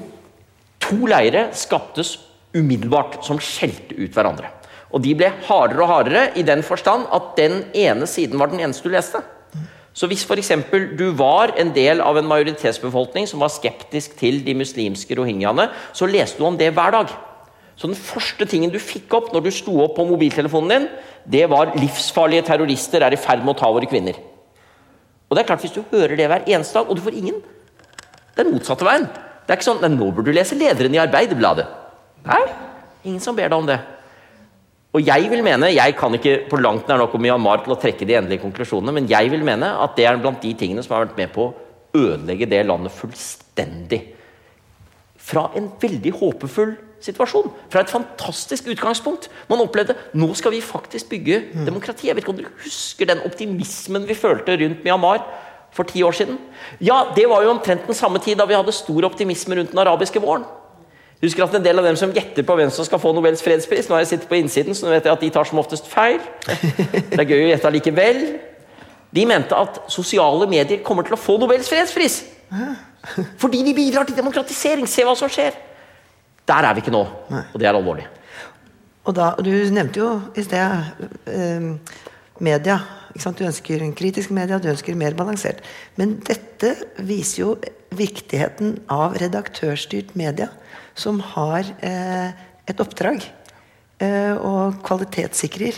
to leire skaptes umiddelbart som skjelte ut hverandre. Og de ble hardere og hardere i den forstand at den ene siden var den eneste du leste. Så hvis f.eks. du var en del av en majoritetsbefolkning som var skeptisk til de muslimske rohingyaene, så leste du om det hver dag. Så den første tingen du fikk opp når du sto opp på mobiltelefonen din, det var livsfarlige terrorister er i ferd med å ta våre kvinner. Og det er klart Hvis du hører det hver eneste dag, og du får ingen Den motsatte veien. Det er ikke sånn Nå burde du lese lederen i Arbeiderbladet. Nei, ingen som ber deg om det. Og jeg vil mene, jeg kan ikke på langt nær nok om Myanmar til å trekke de endelige konklusjonene, men jeg vil mene at det er blant de tingene som har vært med på å ødelegge det landet fullstendig. Fra en veldig håpefull situasjon. Fra et fantastisk utgangspunkt. Man opplevde nå skal vi faktisk bygge demokrati. Jeg vet ikke om dere husker den optimismen vi følte rundt Myanmar for ti år siden? Ja, det var jo omtrent den samme tid da vi hadde stor optimisme rundt den arabiske våren. Husker at en del av dem som gjetter på hvem som skal få Nobels fredspris Nå har jeg sittet på innsiden, så nå vet jeg at de tar som oftest feil. Det er gøy å gjette likevel. De mente at sosiale medier kommer til å få Nobels fredspris. Fordi de bidrar til demokratisering. Se hva som skjer. Der er vi ikke nå, og det er alvorlig. Og da, Du nevnte jo i sted eh, media. Du ønsker en kritisk media, du ønsker mer balansert. Men dette viser jo viktigheten av redaktørstyrt media som har eh, et oppdrag eh, og kvalitetssikrer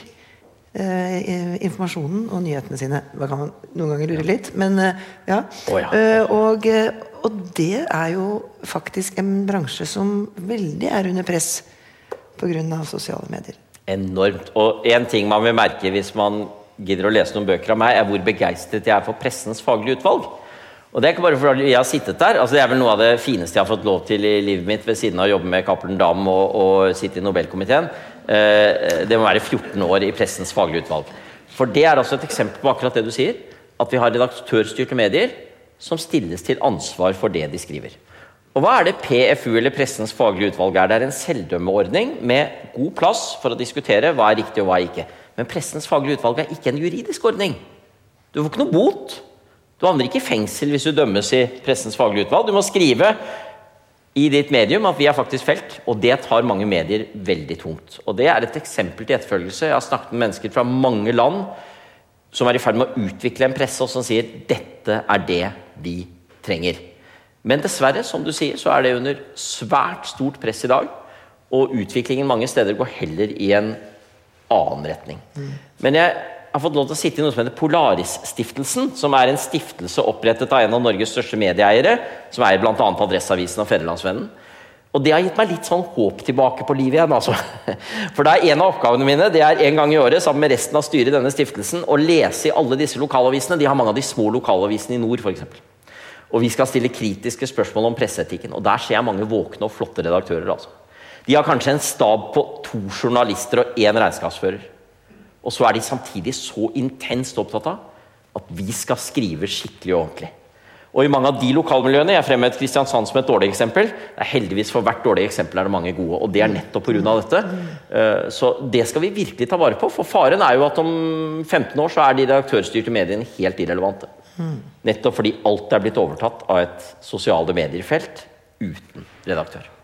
eh, informasjonen og nyhetene sine. Man kan noen ganger lure litt, men eh, ja. Oh, ja. Eh, og, eh, og, det er jo faktisk en bransje som veldig er under press pga. sosiale medier. Enormt. Og én ting man vil merke hvis man gidder å lese noen bøker av meg, er hvor begeistret jeg er for pressens faglige utvalg. Og det er ikke bare fordi jeg har sittet der. altså Det er vel noe av det fineste jeg har fått lov til i livet mitt, ved siden av å jobbe med Cappelen Dam og, og, sitte i Nobelkomiteen. Eh, det må være 14 år i pressens faglige utvalg. For det er altså et eksempel på akkurat det du sier. At vi har redaktørstyrte medier som stilles til ansvar for det de skriver. Og hva er det PFU eller Pressens faglige utvalg er? Det er en selvdømmeordning med god plass for å diskutere hva er riktig og hva er ikke. Men Pressens faglige utvalg er ikke en juridisk ordning. Du får ikke noe bot. Du havner ikke i fengsel hvis du dømmes i Pressens faglige utvalg. Du må skrive i ditt medium at vi er faktisk felt, og det tar mange medier veldig tungt. Og Det er et eksempel til etterfølgelse. Jeg har snakket med mennesker fra mange land som er i ferd med å utvikle en presse, og som sier dette er det vi trenger. Men dessverre, som du sier, så er det under svært stort press i dag. Og utviklingen mange steder går heller i en annen retning. Mm. Men jeg har fått lov til å sitte i noe som heter Polaris-stiftelsen, som er en stiftelse opprettet av en av Norges største medieeiere, som eier bl.a. Adresseavisen og Fedrelandsvennen. Og det har gitt meg litt sånn håp tilbake på livet igjen. altså. For det er en av oppgavene mine det er en gang i året sammen med resten av styret i denne stiftelsen å lese i alle disse lokalavisene. De har mange av de små lokalavisene i nord, f.eks. Og vi skal stille kritiske spørsmål om presseetikken. Og der ser jeg mange våkne og flotte redaktører. altså. De har kanskje en stab på to journalister og én regnskapsfører. Og så er de samtidig så intenst opptatt av at vi skal skrive skikkelig og ordentlig. Og i mange av de lokalmiljøene Jeg fremhevet Kristiansand som et dårlig eksempel. Det er heldigvis For hvert dårlig eksempel er det mange gode, og det er nettopp pga. dette. Eh, så det skal vi virkelig ta vare på. For faren er jo at om 15 år så er de redaktørstyrte mediene helt irrelevante. Nettopp fordi alt er blitt overtatt av et sosiale medier-felt uten redaktør.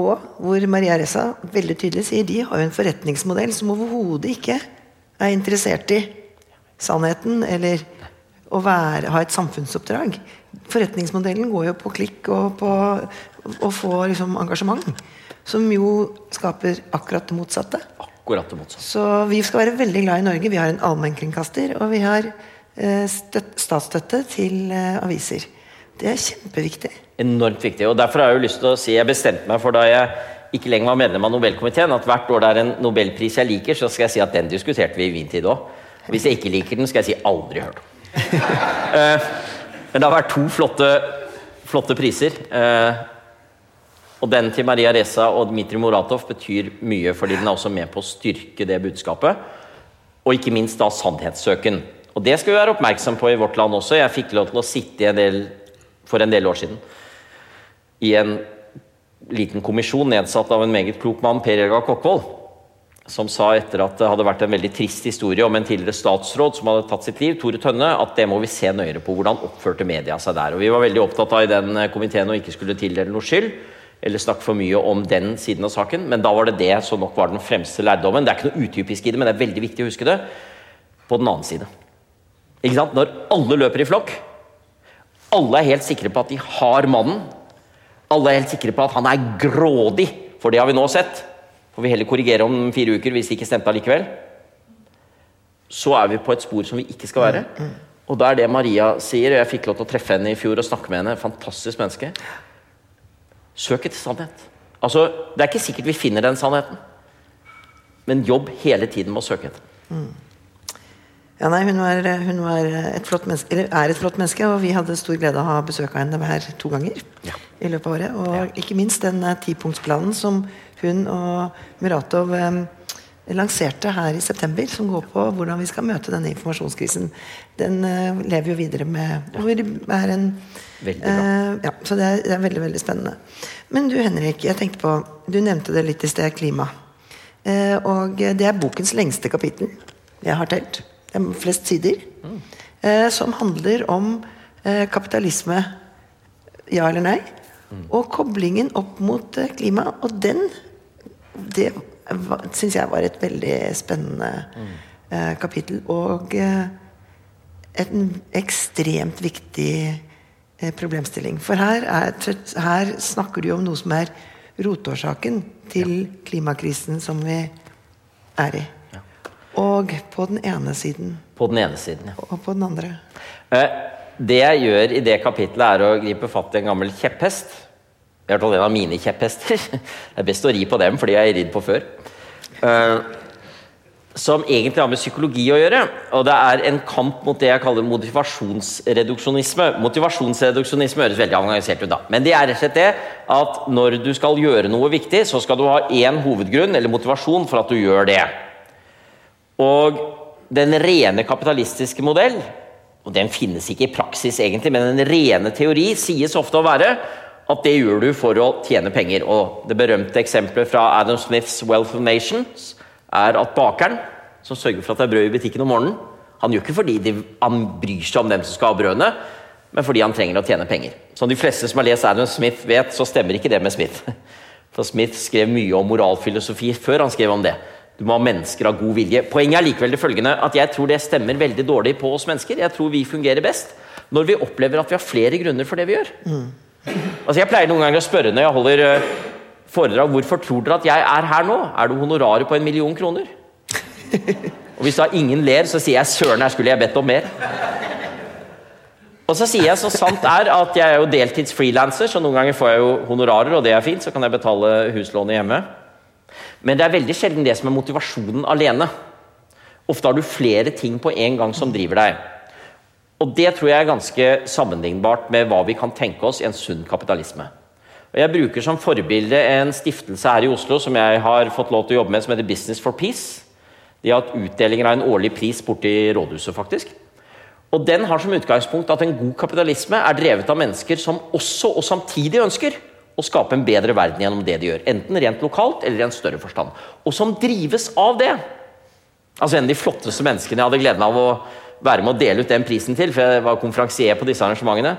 Og hvor Maria Ressa veldig tydelig sier de har jo en forretningsmodell som overhodet ikke er interessert i sannheten eller å være, ha et samfunnsoppdrag. Forretningsmodellen går jo på klikk og på å få liksom, engasjement. Som jo skaper akkurat det motsatte. Akkurat det motsatte. Så vi skal være veldig glad i Norge. Vi har en allmennkringkaster, og vi har eh, statsstøtte til eh, aviser. Det er kjempeviktig. Enormt viktig. og Derfor har jeg jo lyst til å si jeg bestemte meg for da jeg ikke lenger var medlem av Nobelkomiteen, at hvert år det er en nobelpris jeg liker, så skal jeg si at den diskuterte vi i min tid òg. Hvis jeg ikke liker den, skal jeg si aldri hørt om. eh, men det har vært to flotte, flotte priser. Eh, og den til Maria Reza og Dmitrij Muratov betyr mye, fordi den er også med på å styrke det budskapet. Og ikke minst da sannhetssøken. Og det skal vi være oppmerksom på i vårt land også. Jeg fikk lov til å sitte i en del, for en del år siden i en liten kommisjon nedsatt av en meget klok mann, Per Jørgen Kokkvold, som sa etter at det hadde vært en veldig trist historie om en tidligere statsråd som hadde tatt sitt liv, Tore Tønne, at det må vi se nøyere på. Hvordan oppførte media seg der? Og Vi var veldig opptatt av i den komiteen å ikke skulle tildele noe skyld, eller snakke for mye om den siden av saken, men da var det det som nok var den fremste lærdommen. Det er ikke noe utypisk i det, men det er veldig viktig å huske det. På den annen side. Ikke sant? Når alle løper i flokk, alle er helt sikre på at de har mannen, alle er helt sikre på at han er grådig, for det har vi nå sett. Får vi heller korrigere om fire uker hvis det ikke stemte allikevel. Så er vi på et spor som vi ikke skal være. Og da er det Maria sier, og jeg fikk lov til å treffe henne i fjor og snakke med henne, fantastisk menneske. Søk etter sannhet. Altså, Det er ikke sikkert vi finner den sannheten, men jobb hele tiden med å søke etter den. Ja, nei, hun, var, hun var et flott menneske, eller er et flott menneske, og vi hadde stor glede av å ha besøk av henne her to ganger Ja. i løpet av året. Og ikke minst den eh, tipunktsplanen som hun og Muratov eh, lanserte her i september, som går på hvordan vi skal møte denne informasjonskrisen. Den eh, lever jo videre med er en eh, ja, så det er, det er veldig, veldig spennende. Men du Henrik, jeg tenkte på Du nevnte det litt i sted, klima. Eh, og det er bokens lengste kapittel jeg har telt. Det er flest sider. Eh, som handler om eh, kapitalisme, ja eller nei. Og koblingen opp mot eh, klima. Og den Det syns jeg var et veldig spennende eh, kapittel. Og eh, en ekstremt viktig eh, problemstilling. For her, er, her snakker du om noe som er rotårsaken til klimakrisen som vi er i. Og på den ene siden. På den ene siden, ja. Og på den andre. Eh, Det jeg gjør i det kapitlet, er å gripe fatt i en gammel kjepphest. I hvert fall en av mine kjepphester. Det er best å ri på dem, for de har jeg ridd på før. Eh, Som egentlig har med psykologi å gjøre. Og det er en kamp mot det jeg kaller motivasjonsreduksjonisme. Motivasjonsreduksjonisme høres veldig avansert ut, da. Men det er rett og slett det at når du skal gjøre noe viktig, så skal du ha én hovedgrunn eller motivasjon for at du gjør det. Og den rene kapitalistiske modell, og den finnes ikke i praksis egentlig, men den rene teori sies ofte å være at det gjør du for å tjene penger. Og det berømte eksempelet fra Adam Smiths Wealth of Nations er at bakeren, som sørger for at det er brød i butikken om morgenen, han gjør ikke fordi de, han bryr seg om dem som skal ha brødene, men fordi han trenger å tjene penger. Som de fleste som har lest Adam Smith vet, så stemmer ikke det med Smith. For Smith skrev mye om moralfilosofi før han skrev om det. Du må ha mennesker av god vilje. Poenget er likevel det følgende at jeg tror det stemmer veldig dårlig på oss mennesker. Jeg tror vi fungerer best når vi opplever at vi har flere grunner for det vi gjør. Altså Jeg pleier noen ganger å spørre når jeg holder eh, foredrag hvorfor tror dere at jeg er her nå? Er det honoraret på en million kroner? Og hvis da ingen ler, så sier jeg søren, her skulle jeg bedt om mer. Og så sier jeg så sant er at jeg er jo deltids frilanser, så noen ganger får jeg jo honorarer, og det er fint, så kan jeg betale huslånet hjemme. Men det er veldig sjelden det som er motivasjonen alene. Ofte har du flere ting på en gang som driver deg. Og det tror jeg er ganske sammenlignbart med hva vi kan tenke oss i en sunn kapitalisme. Og Jeg bruker som forbilde en stiftelse her i Oslo som jeg har fått lov til å jobbe med, som heter Business for Peace. De har hatt utdelinger av en årlig pris borte i rådhuset, faktisk. Og Den har som utgangspunkt at en god kapitalisme er drevet av mennesker som også og samtidig ønsker å skape en bedre verden gjennom det de gjør. Enten rent lokalt eller i en større forstand. Og som drives av det. Altså En av de flotteste menneskene jeg hadde gleden av å være med å dele ut den prisen til, for jeg var konferansier på disse arrangementene,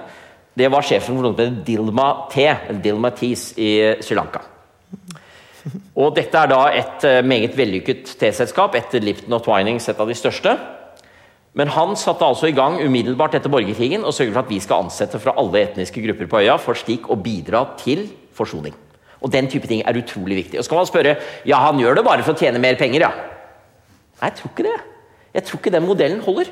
det var sjefen for noe som Dilma T, Dilma Tees i Sri Lanka. Og Dette er da et eh, meget vellykket teselskap etter Lipton og Twinings, et av de største. Men han satte altså i gang umiddelbart etter borgerkrigen og sørget for at vi skal ansette fra alle etniske grupper på øya for slik å bidra til forsoning. Og Den type ting er utrolig viktig. Og så kan man spørre ja, han gjør det bare for å tjene mer penger. ja. Nei, jeg tror ikke det. Jeg tror ikke den modellen holder.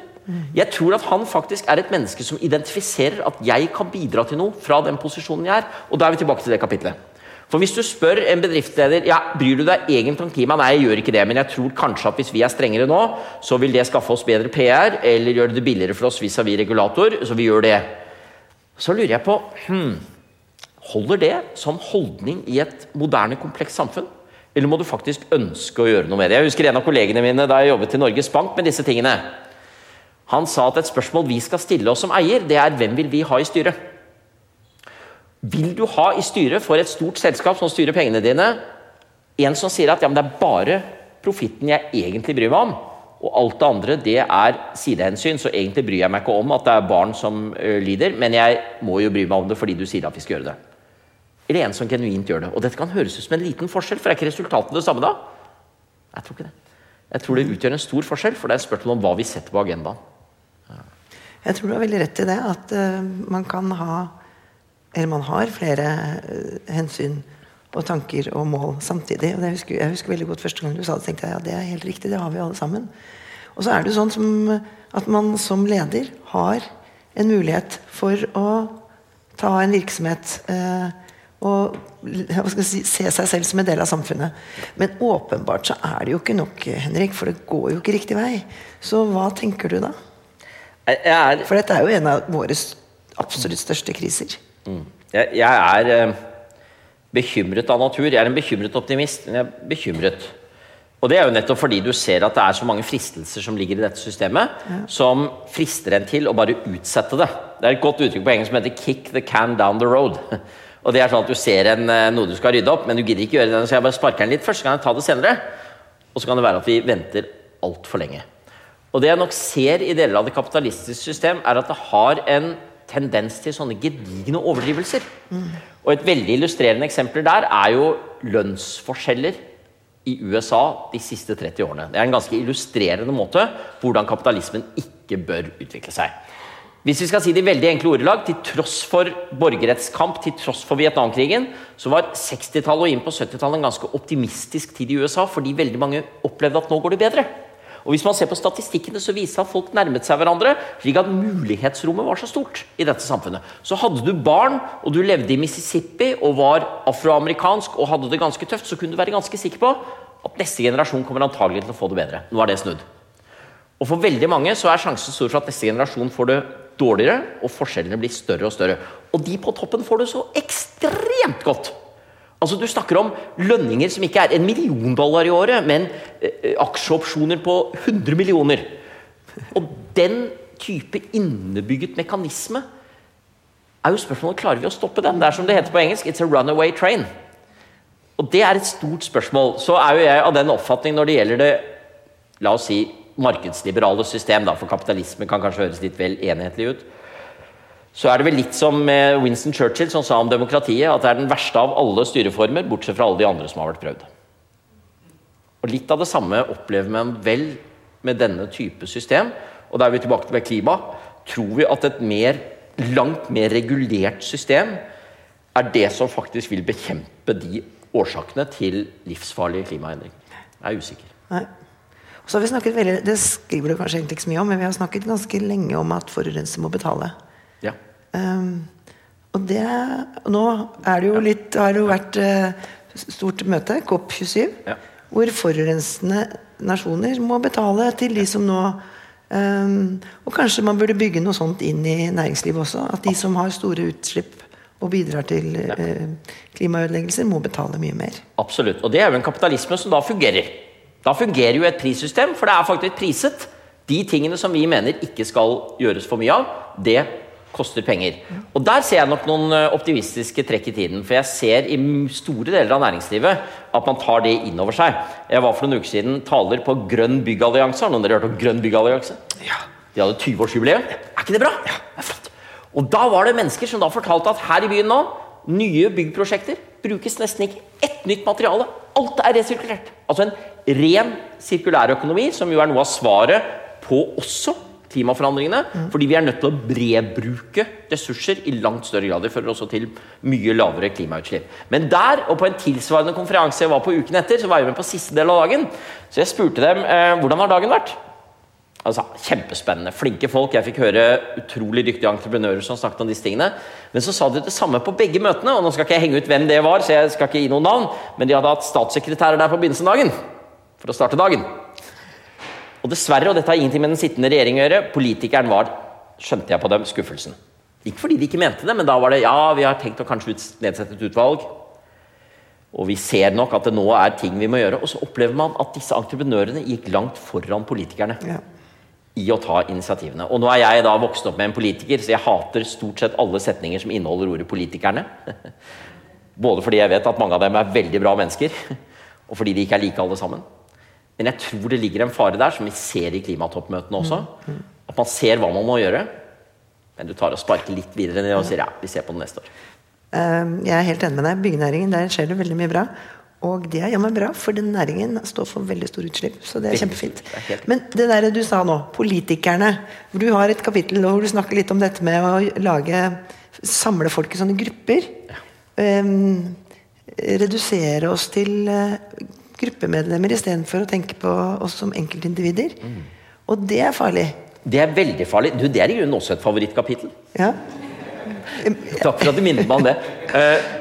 Jeg tror at han faktisk er et menneske som identifiserer at jeg kan bidra til noe fra den posisjonen jeg er. Og da er vi tilbake til det kapitlet. For Hvis du spør en bedriftsleder ja, bryr du deg egentlig om klima, nei, jeg gjør ikke det, men jeg tror kanskje at hvis vi er strengere nå, så vil det skaffe oss bedre PR, eller gjøre det billigere for oss vis-à-vis regulator, så vi gjør det. Så lurer jeg på hmm, Holder det som holdning i et moderne, komplekst samfunn? Eller må du faktisk ønske å gjøre noe med det? Jeg husker en av kollegene mine da jeg jobbet i Norges Bank med disse tingene. Han sa at et spørsmål vi skal stille oss som eier, det er hvem vil vi ha i styret? Vil du ha i styret for et stort selskap som styrer pengene dine, en som sier at ja, det er bare profitten jeg egentlig bryr meg om, og alt det andre det er sidehensyn, så egentlig bryr jeg meg ikke om at det er barn som uh, lider, men jeg må jo bry meg om det fordi du sier at vi skal gjøre det. Eller en som genuint gjør det. Og dette kan høres ut som en liten forskjell, for er ikke resultatet det samme da? Jeg tror ikke det. Jeg tror det utgjør en stor forskjell, for det er spørsmål om hva vi setter på agendaen. Jeg tror du har veldig rett i det. At uh, man kan ha Eller man har flere uh, hensyn og tanker og mål samtidig. Og husker, jeg husker veldig godt første gang du sa det, tenkte jeg ja, det er helt riktig. Det har vi alle sammen. Og så er det sånn som, at man som leder har en mulighet for å ta en virksomhet eh, og si, se seg selv som en del av samfunnet. Men åpenbart så er det jo ikke nok, Henrik, for det går jo ikke riktig vei. Så hva tenker du da? Er, for dette er jo en av våre absolutt største kriser. Mm. Jeg, jeg, er eh, bekymret av natur. Jeg er en bekymret optimist, men jeg er bekymret. Og det er jo nettopp fordi du ser at det er så mange fristelser som ligger i dette systemet, ja. som frister en til å bare utsette det. Det er et godt uttrykk på engelsk som heter 'kick the can down the road'. Og det er sånn at Du ser en, eh, noe du skal rydde opp, men du gidder ikke gjøre det. Så jeg bare sparker den litt først, så kan jeg ta det senere. Og så kan det være at vi venter altfor lenge. Og Det jeg nok ser i deler av det kapitalistiske system, er at det har en tendens til sånne gedigne overdrivelser. Mm. Og Et veldig illustrerende eksempel der er jo lønnsforskjeller i USA de siste 30 årene. Det er en ganske illustrerende måte hvordan kapitalismen ikke bør utvikle seg. Hvis vi skal si det i veldig enkle ordelag, til tross for borgerrettskamp, til tross for Vietnamkrigen, så var 60-tallet og inn på 70-tallet en ganske optimistisk tid i USA, fordi veldig mange opplevde at nå går det bedre. Og Hvis man ser på statistikkene, så viser det at folk nærmet seg hverandre, slik at mulighetsrommet var så stort i dette samfunnet. Så hadde du barn, og du levde i Mississippi og var afroamerikansk og hadde det ganske tøft, så kunne du være ganske sikker på at neste generasjon kommer antagelig til å få det bedre. Nå er det snudd. Og For veldig mange så er sjansen stor for at neste generasjon får det dårligere, og forskjellene blir større og større. Og de på toppen får det så ekstremt godt. Altså Du snakker om lønninger som ikke er en million dollar i året, men eh, aksjeopsjoner på 100 millioner. Og den type innebygget mekanisme er jo spørsmålet klarer vi å stoppe den. Det er som det heter på engelsk, it's a runaway train. Og det er et stort spørsmål. Så er jo jeg av den oppfatning når det gjelder det la oss si, markedsliberale system, da, for kapitalisme kan kanskje høres litt vel enhetlig ut, så er det vel litt som Winston Churchill som sa om demokratiet, at det er den verste av alle styreformer, bortsett fra alle de andre som har vært prøvd. Og Litt av det samme opplever man vel med denne type system. Og da er vi tilbake til klima. Tror vi at et mer, langt mer regulert system er det som faktisk vil bekjempe de årsakene til livsfarlig klimaendring? Jeg er usikker. Nei. Så har vi snakket veldig, Det skriver du kanskje egentlig ikke så mye om, men vi har snakket ganske lenge om at forurenser må betale. Ja. Um, og det Nå er det jo litt, har det jo vært uh, stort møte, COP27, ja. hvor forurensende nasjoner må betale til de som nå um, Og kanskje man burde bygge noe sånt inn i næringslivet også. At de som har store utslipp og bidrar til uh, klimaødeleggelser, må betale mye mer. Absolutt. Og det er jo en kapitalisme som da fungerer. Da fungerer jo et prissystem, for det er faktisk priset. De tingene som vi mener ikke skal gjøres for mye av, det koster penger. Og Der ser jeg nok noen eh, optimistiske trekk i tiden. For jeg ser i store deler av næringslivet at man tar det inn over seg. Jeg var for noen uker siden taler på Grønn byggallianse. Har noen dere hørt om Grønn byggallianse? Ja. De hadde 20-årsjubileum. Er ikke det bra? Ja, det er flott. Og da var det mennesker som da fortalte at her i byen nå, nye byggprosjekter brukes nesten ikke ett nytt materiale. Alt er resirkulert. Altså en ren sirkulærøkonomi, som jo er noe av svaret på også klimaforandringene. Mm. Fordi vi er nødt til å bredbruke ressurser i langt større grad. Det fører også til mye lavere klimautslipp. Men der, og på en tilsvarende konferanse jeg var på uken etter, så var jeg med på siste del av dagen. Så jeg spurte dem eh, hvordan har dagen vært. Altså, Kjempespennende. Flinke folk. Jeg fikk høre utrolig dyktige entreprenører som snakket om disse tingene. Men så sa de det samme på begge møtene. og Nå skal ikke jeg henge ut hvem det var, så jeg skal ikke gi noen navn, men de hadde hatt statssekretærer der på begynnelsen av dagen for å starte dagen. Og dessverre, og dette har ingenting med den sittende regjering å gjøre, politikeren var, skjønte jeg på dem, skuffelsen. Ikke fordi de ikke mente det, men da var det ja, vi har tenkt å kanskje nedsette et utvalg. Og vi ser nok at det nå er ting vi må gjøre. Og så opplever man at disse entreprenørene gikk langt foran politikerne. Ja. i å ta initiativene. Og nå er jeg da vokst opp med en politiker, så jeg hater stort sett alle setninger som inneholder ordet 'politikerne'. Både fordi jeg vet at mange av dem er veldig bra mennesker, og fordi de ikke er like alle sammen. Men jeg tror det ligger en fare der, som vi ser i klimatoppmøtene også. At man ser hva man må gjøre, men du tar og sparker litt videre ned og sier ja, vi ser på det neste år. Eh, Jeg er helt enig med deg. Byggenæringen, der skjer det veldig mye bra. Og det er jammen bra, for den næringen står for veldig store utslipp. Så det er kjempefint. Men det der du sa nå, politikerne. hvor Du har et kapittel hvor du snakker litt om dette med å lage Samle folk i sånne grupper. Em, redusere oss til eh, gruppemedlemmer istedenfor å tenke på oss som enkeltindivider. Mm. Og det er farlig. Det er veldig farlig. Du, det er i grunnen også et favorittkapittel. Ja. Takk for at du minnet meg om det. Uh,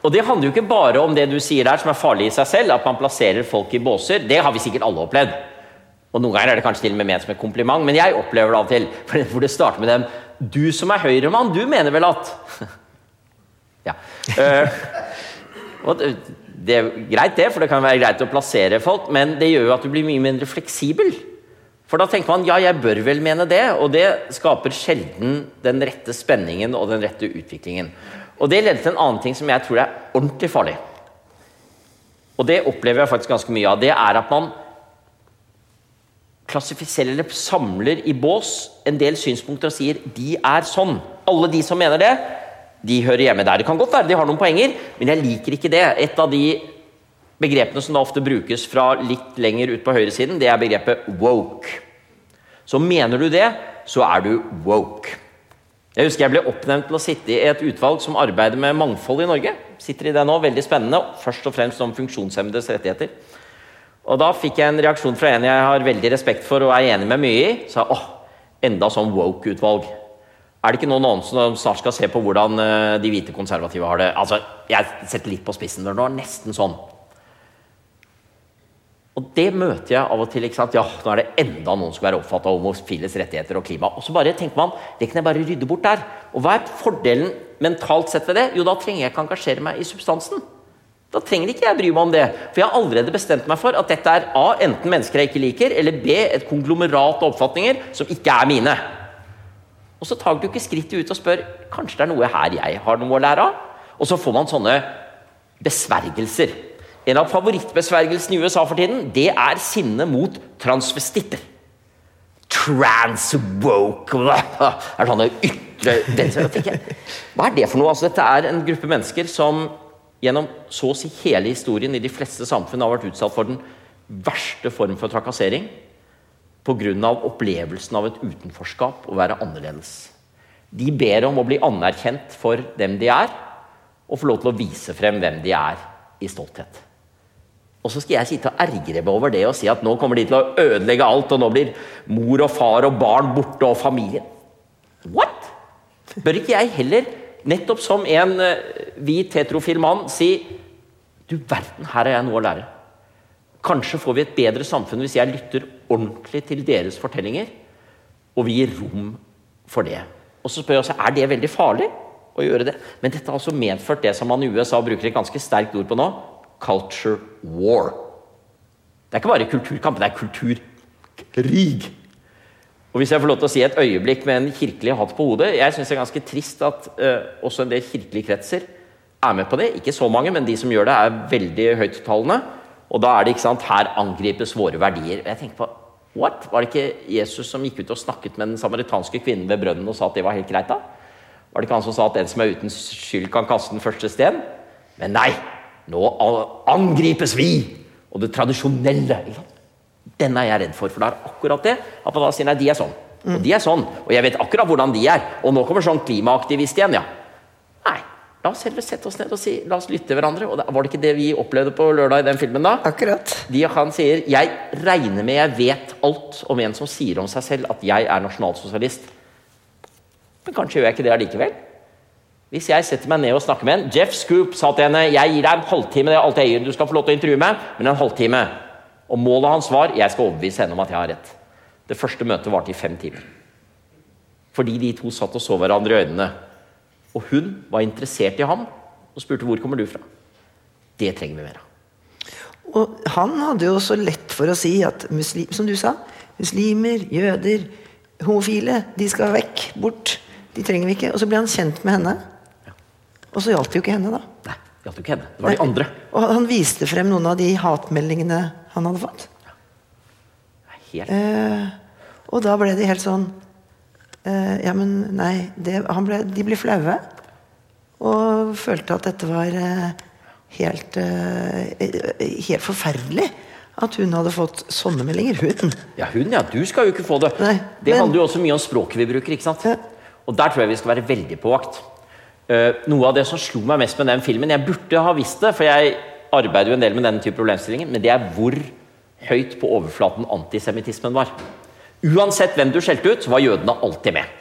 og det handler jo ikke bare om det du sier der, som er farlig i seg selv, at man plasserer folk i båser. Det har vi sikkert alle opplevd. Og noen ganger er det kanskje til og med ment som et kompliment, men jeg opplever det av og til. For hvor det starter med dem Du som er høyremann, du mener vel at Ja. Uh, og det, er greit, det, for det kan være greit å plassere folk, men det gjør jo at du blir mye mindre fleksibel. For da tenker man ja, jeg bør vel mene det, og det skaper sjelden den rette spenningen og den rette utviklingen. Og det leder til en annen ting som jeg tror er ordentlig farlig. Og det opplever jeg faktisk ganske mye av. Det er at man klassifiserer eller samler i bås en del synspunkter og sier de er sånn. Alle de som mener det, de hører hjemme der. Det kan godt være de har noen poenger, men jeg liker ikke det. Et av de begrepene som da ofte brukes fra litt lenger ut på høyresiden, det er begrepet woke. Så mener du det, så er du woke. Jeg husker jeg ble oppnevnt til å sitte i et utvalg som arbeider med mangfold i Norge. Sitter i det nå, veldig spennende, først og fremst om funksjonshemmedes rettigheter. Og da fikk jeg en reaksjon fra en jeg har veldig respekt for og er enig med mye i. Sa åh, enda sånn woke-utvalg. Er det ikke noen annen som snart skal se på hvordan eh, de hvite konservative har det? Altså, Jeg setter litt på spissen, det var nesten sånn. Og det møter jeg av og til. ikke sant? Ja, nå er det enda noen som skal være opptatt av homofiles rettigheter og klima. Og så bare tenker man det kan jeg bare rydde bort der. Og hva er fordelen mentalt sett ved det? Jo, da trenger jeg ikke engasjere meg i substansen. Da trenger ikke jeg bry meg om det. For jeg har allerede bestemt meg for at dette er A. Enten mennesker jeg ikke liker, eller B. Et konglomerat av oppfatninger som ikke er mine. Og så tar du ikke skrittet ut og spør kanskje det er noe her jeg har noe å lære av. Og så får man sånne besvergelser. En av favorittbesvergelsene i USA for tiden, det er sinne mot transvestitter. Transwoke er sånne ytre Hva er det for noe? Altså, dette er en gruppe mennesker som gjennom så å si hele historien i de fleste samfunn har vært utsatt for den verste form for trakassering pga. opplevelsen av et utenforskap å være annerledes. De ber om å bli anerkjent for dem de er, og få lov til å vise frem hvem de er, i stolthet. Og så skal jeg sitte og ergre meg over det og si at nå kommer de til å ødelegge alt, og nå blir mor og far og barn borte, og familien. What? Bør ikke jeg heller, nettopp som en eh, hvit heterofil mann, si Du verden, her har jeg noe å lære. Kanskje får vi et bedre samfunn hvis jeg lytter ordentlig til deres fortellinger, og vi gir rom for det. Og så spør jeg også, Er det veldig farlig å gjøre det? Men dette har altså medført det som man i USA bruker et ganske sterkt ord på nå culture war. Det er ikke bare kulturkamp, det er kulturkrig. Og hvis jeg får lov til å si et øyeblikk med en kirkelig hatt på hodet Jeg syns det er ganske trist at uh, også en del kirkelige kretser er med på det. Ikke så mange, men de som gjør det, er veldig høyttalende. Og da er det ikke sant, her angripes våre verdier. Og jeg tenker på What? Var det ikke Jesus som gikk ut og snakket med den samaritanske kvinnen ved brønnen og sa at det var helt greit? da? Var det ikke han som sa at den som er uten skyld, kan kaste den første sten? Men nei! Nå angripes vi! Og det tradisjonelle. Den er jeg redd for, for det er akkurat det. At da sier nei, de er sånn. Og de er sånn. Og jeg vet akkurat hvordan de er. Og nå kommer sånn klimaaktivist igjen, ja. La oss heller sette oss ned og si la oss lytte til hverandre. Og var det ikke det vi opplevde på lørdag i den filmen, da? Akkurat. De, han sier 'Jeg regner med jeg vet alt om en som sier om seg selv at jeg er nasjonalsosialist'. Men kanskje gjør jeg ikke det allikevel? Hvis jeg setter meg ned og snakker med en Jeff Scoop sa til henne 'Jeg gir deg en halvtime, det er alt jeg gir. Du skal få lov til å intervjue meg, men en halvtime'. Og målet hans var 'Jeg skal overbevise henne om at jeg har rett'. Det første møtet varte i fem timer. Fordi de to satt og så hverandre i øynene. Og hun var interessert i ham og spurte 'Hvor kommer du fra?' Det trenger vi mer av. Og han hadde jo så lett for å si at muslim, som du sa, Muslimer, jøder, homofile. De skal vekk. Bort. De trenger vi ikke. Og så ble han kjent med henne. Og så gjaldt det jo ikke henne, da. Nei, gjaldt jo ikke henne. Det var de andre. Og han viste frem noen av de hatmeldingene han hadde fått. Helt. Eh, og da ble de helt sånn eh, Ja, men nei det, han ble, De ble flaue. Og følte at dette var eh, helt, eh, helt forferdelig. At hun hadde fått sånne meldinger. Hun. Ja, hun, ja. Du skal jo ikke få det. Nei, det men- handler jo også mye om språket vi bruker. ikke sant? Ja. Og der tror jeg vi skal være veldig på vakt. Uh, noe av det som slo meg mest med den filmen Jeg burde ha visst det, for jeg arbeider jo en del med denne type problemstillinger, men det er hvor høyt på overflaten antisemittismen var. Uansett hvem du skjelte ut, så var jødene alltid med.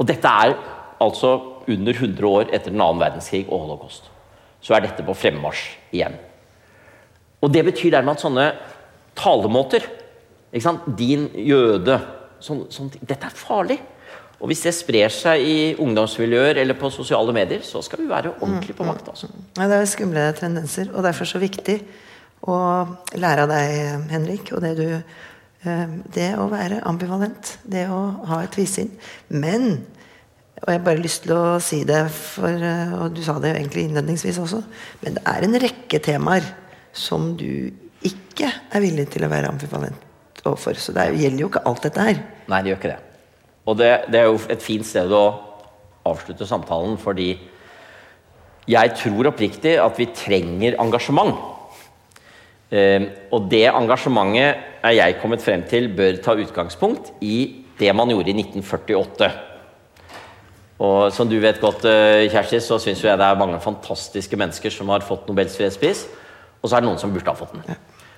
Og dette er altså under 100 år etter den annen verdenskrig og holocaust. Så er dette på fremmarsj igjen. Og det betyr dermed at sånne talemåter ikke sant? Din jøde sånn, sånn, Dette er farlig. Og hvis det sprer seg i ungdomsmiljøer eller på sosiale medier, så skal vi være ordentlig på vakt. Altså. Ja, det er skumle tendenser, og derfor så viktig å lære av deg, Henrik, og det du Det å være ambivalent. Det å ha et tvisinn. Men Og jeg har bare lyst til å si det, for, eh, og du sa det jo egentlig innledningsvis også, men det er en rekke temaer som du ikke er villig til å være ambivalent overfor. Så det er- gjelder jo ikke alt dette her. Nei, det gjør ikke det. Og det, det er jo et fint sted å avslutte samtalen, fordi jeg tror oppriktig at vi trenger engasjement. Eh, og det engasjementet er jeg kommet frem til bør ta utgangspunkt i det man gjorde i 1948. Og som du vet godt, eh, Kjersti, så syns jeg det er mange fantastiske mennesker som har fått Nobels fredspris, og så er det noen som burde ha fått den. Ja.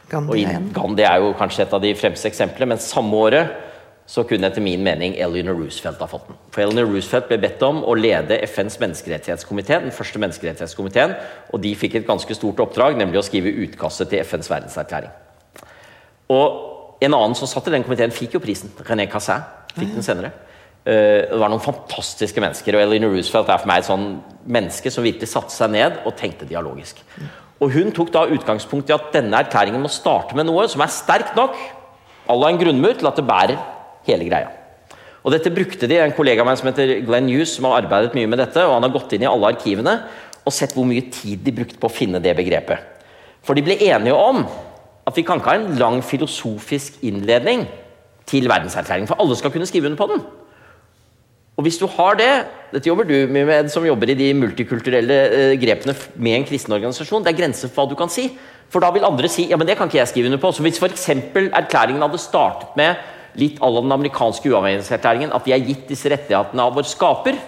Gandhi og. Gandhi er jo kanskje et av de fremste eksemplene, men samme året så kunne etter min mening Eleanor Roosevelt ha fått den. For Eleanor Roosevelt ble bedt om å lede FNs menneskerettighetskomité, den første menneskerettighetskomiteen, og de fikk et ganske stort oppdrag, nemlig å skrive utkastet til FNs verdenserklæring. Og en annen som satt i den komiteen, fikk jo prisen. René Cassin fikk den senere. Eh, Det var noen fantastiske mennesker, og Eleanor Roosevelt er for meg et sånn menneske som virkelig satte seg ned og tenkte dialogisk. Og Hun tok da utgangspunkt i at denne erklæringen må starte med noe som er sterkt nok, à la en grunnmur, til at det bærer hele greia. Og Dette brukte de, en kollega av meg som heter Glenn Hughes, som har arbeidet mye med dette, og han har gått inn i alle arkivene og sett hvor mye tid de brukte på å finne det begrepet. For de ble enige om at vi kan ikke ha en lang filosofisk innledning til verdenserklæringen, for alle skal kunne skrive under på den. Og hvis du har det Dette jobber du mye med, som jobber i de multikulturelle eh, grepene med en kristen organisasjon. Det er grenser for hva du kan si. For da vil andre si ja, men det kan ikke jeg skrive under på. Så hvis f.eks. erklæringen hadde startet med litt à la den amerikanske uavhengighetserklæringen, at vi er gitt disse rettighetene av vår skaper,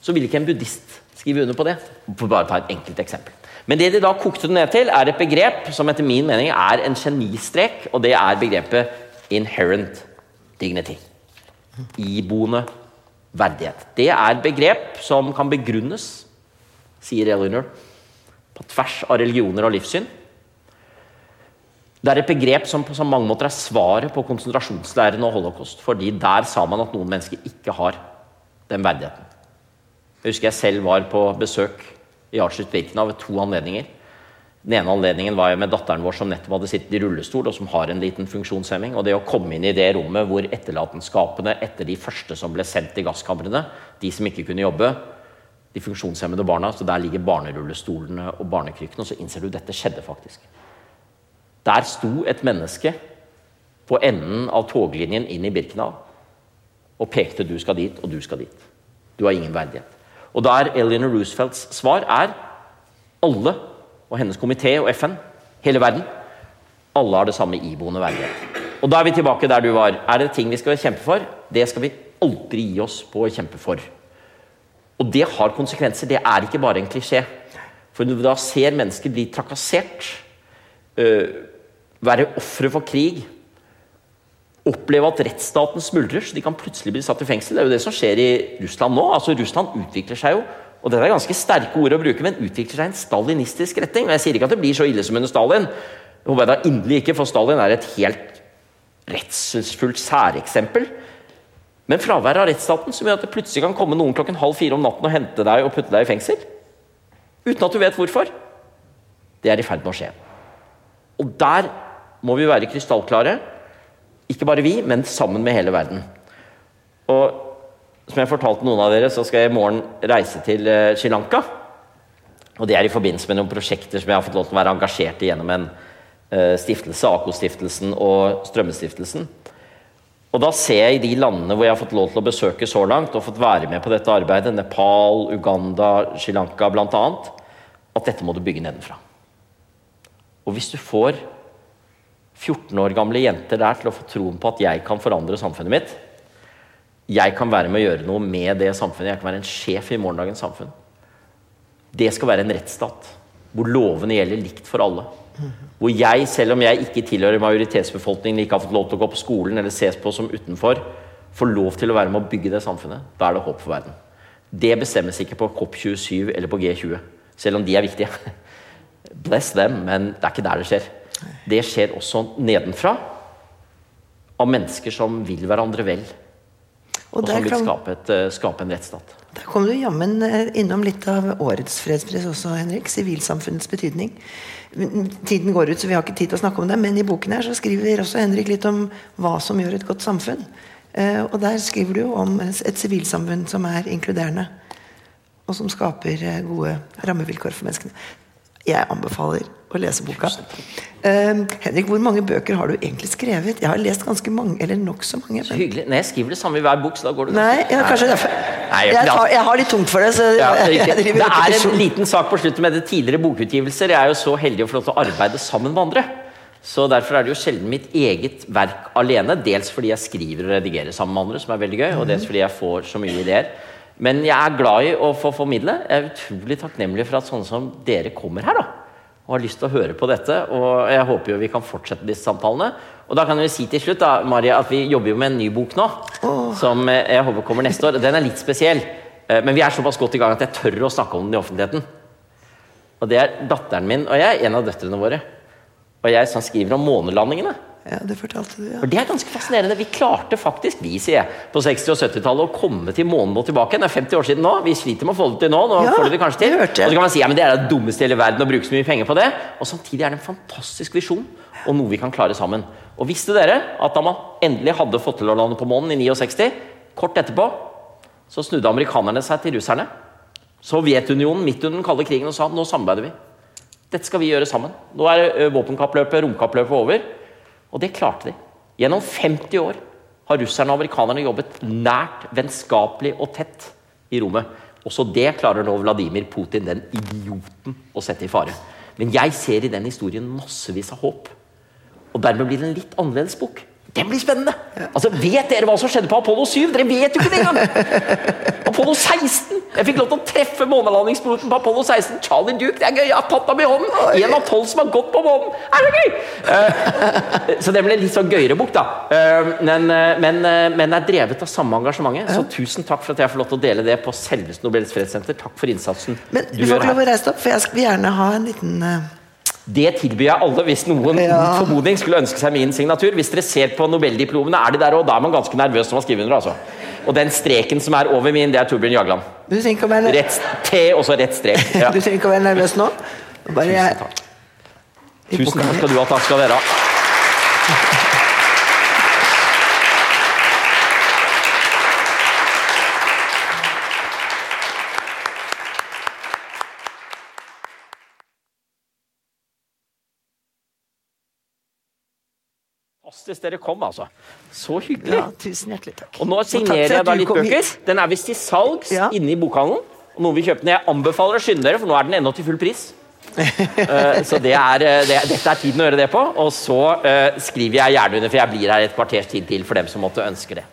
så vil ikke en buddhist skrive under på det. For bare å ta et enkelt eksempel. Men det de da kokte det ned til, er et begrep som etter min mening er en genistrek, og det er begrepet 'inherent dignity'. Iboende verdighet. Det er begrep som kan begrunnes, sier Eleanor, på tvers av religioner og livssyn. Det er et begrep som på så mange måter er svaret på konsentrasjonsleirene og holocaust. fordi der sa man at noen mennesker ikke har den verdigheten. Jeg husker jeg selv var på besøk i Auschwitz-Birkenau ved to anledninger. Den ene anledningen var jeg med datteren vår som nettopp hadde sittet i rullestol, og som har en liten funksjonshemming. Og det å komme inn i det rommet hvor etterlatenskapene etter de første som ble sendt til gasskamrene, de som ikke kunne jobbe, de funksjonshemmede barna, så der ligger barnerullestolene og barnekrykkene, og så innser du at dette skjedde faktisk. Der sto et menneske på enden av toglinjen inn i Birkenau og pekte 'du skal dit, og du skal dit'. Du har ingen verdighet. Og da er Eleanor Roosevelts svar er alle, og hennes komité og FN, hele verden, alle har det samme iboende verdighet. Og da er vi tilbake der du var. Er det ting vi skal kjempe for? Det skal vi aldri gi oss på å kjempe for. Og det har konsekvenser. Det er ikke bare en klisjé. For når du da ser mennesker bli trakassert, øh, være ofre for krig, oppleve at rettsstaten smuldrer, så de kan plutselig bli satt i fengsel. Det er jo det som skjer i Russland nå. Altså Russland utvikler seg jo, og dette er ganske sterke ord å bruke, men utvikler seg i en stalinistisk retning. Og jeg sier ikke at det blir så ille som under Stalin. jeg håper jeg da inderlig ikke, for Stalin er et helt redselsfullt særeksempel. Men fraværet av rettsstaten som gjør at det plutselig kan komme noen klokken halv fire om natten og hente deg og putte deg i fengsel, uten at du vet hvorfor, det er i ferd med å skje. Og der må vi være krystallklare. Ikke bare vi, men sammen med hele verden. Og som jeg fortalte noen av dere, så skal jeg i morgen reise til uh, Sri Lanka. Og det er i forbindelse med noen prosjekter som jeg har fått lov til å være engasjert i gjennom en uh, stiftelse, AKO-stiftelsen og Strømmestiftelsen. Og da ser jeg i de landene hvor jeg har fått lov til å besøke så langt, og fått være med på dette arbeidet, Nepal, Uganda, Sri Lanka bl.a., at dette må du bygge nedenfra. Og hvis du får 14 år gamle jenter der til å få troen på at jeg kan forandre samfunnet mitt, jeg kan være med å gjøre noe med det samfunnet, jeg kan være en sjef i morgendagens samfunn. Det skal være en rettsstat hvor lovene gjelder likt for alle. Hvor jeg, selv om jeg ikke tilhører majoritetsbefolkningen, ikke har fått lov til å gå på skolen eller ses på som utenfor, får lov til å være med å bygge det samfunnet. Da er det håp for verden. Det bestemmes ikke på COP27 eller på G20, selv om de er viktige. Bless them, men det er ikke der det skjer. Det skjer også nedenfra, av mennesker som vil hverandre vel. Og, og som vil skape, et, eh, skape en rettsstat. Der kom du jammen eh, innom litt av årets fredspris også, Henrik. Sivilsamfunnets betydning. Tiden går ut, så vi har ikke tid til å snakke om det, men i boken her så skriver også Henrik litt om hva som gjør et godt samfunn. Eh, og der skriver du om et sivilsamfunn som er inkluderende. Og som skaper gode rammevilkår for menneskene. Jeg anbefaler å lese boka. Uh, Henrik, hvor mange bøker har du egentlig skrevet? Jeg har lest ganske mange, eller nokså mange. Så hyggelig. Nei, jeg skriver det samme i hver bok, så da går det Nei, ja, kanskje derfor. Nei, jeg, tar, jeg, har litt tungt for det. Så ja, jeg, det er en liten sak på slutten med det tidligere bokutgivelser. Jeg er jo så heldig å få lov til å arbeide sammen med andre. Så Derfor er det jo sjelden mitt eget verk alene. Dels fordi jeg skriver og redigerer sammen med andre, som er veldig gøy, og dels fordi jeg får så mye ideer. Men jeg er glad i å få formidle. Jeg er utrolig takknemlig for at sånne som dere kommer her. da og har lyst til å høre på dette. Og jeg håper jo vi kan fortsette disse samtalene. Og da kan vi si til slutt da, Maria, at vi jobber jo med en ny bok nå. Oh. Som jeg håper kommer neste år. Den er litt spesiell. Eh, men vi er såpass godt i gang at jeg tør å snakke om den i offentligheten. Og det er datteren min og jeg, en av døtrene våre. Og jeg som skriver om månelandingene. Ja, Det fortalte du, ja. For Det er ganske fascinerende. Vi klarte faktisk, vi sier jeg, på 60- og 70-tallet å komme til månen og tilbake. Det er 50 år siden nå. Vi sliter med å få det til nå. Nå ja, får det kanskje til. Og så kan man si ja, men det er det dummeste i hele verden å bruke så mye penger på det. Og samtidig er det en fantastisk visjon og noe vi kan klare sammen. Og visste dere at da man endelig hadde fått til å lande på månen i 69, kort etterpå, så snudde amerikanerne seg til russerne. Sovjetunionen midt under den kalde krigen og sa nå samarbeider vi. Dette skal vi gjøre sammen. Nå er våpenkappløpet, romkappløpet over. Og det klarte de. Gjennom 50 år har russerne og amerikanerne jobbet nært, vennskapelig og tett i rommet. Også det klarer nå Vladimir Putin, den idioten, å sette i fare. Men jeg ser i den historien massevis av håp. Og dermed blir det en litt annerledes bok. Det blir spennende! Altså, Vet dere hva som skjedde på Apollo 7? Dere vet jo ikke det engang! Apollo 16! Jeg fikk lov til å treffe månelandingspiloten på Apollo 16. Charlie Duke. Det er gøy! Jeg har tatt ham i hånden! En av tolv som har gått på månen! Er det gøy? Uh, så det ble litt sånn gøyere bok, da. Uh, men, uh, men, men, er drevet av samme engasjementet. Så tusen takk for at jeg får lov til å dele det på selveste Nobels fredssenter. Takk for innsatsen. Men du, du får ikke lov å reise deg opp, for jeg skal gjerne ha en liten det tilbyr jeg alle hvis noen ja. formodning skulle ønske seg min signatur. Hvis dere ser på nobeldiplomene, er de der òg. Da er man ganske nervøs når man skriver under. altså. Og den streken som er over min, det er Torbjørn Jagland. Du trenger ikke å være Rett T og så rett strek. Ja. du trenger ikke å være nervøs nå. Bare. Tusen takk. Tusen takk skal du ha. Takk skal dere ha. Fantastisk dere kom, altså. Så hyggelig. Ja, tusen hjertelig takk. Og nå signerer jeg da litt bøker. Den er visst til salgs ja. inne i bokhandelen. Og noen vil kjøpe den. Jeg anbefaler å skynde dere, for nå er den ennå til full pris. uh, så det er, eh, det, dette er tiden å gjøre det på. Og så uh, skriver jeg gjerne under, for jeg blir her et kvarters tid til for dem som måtte ønske det.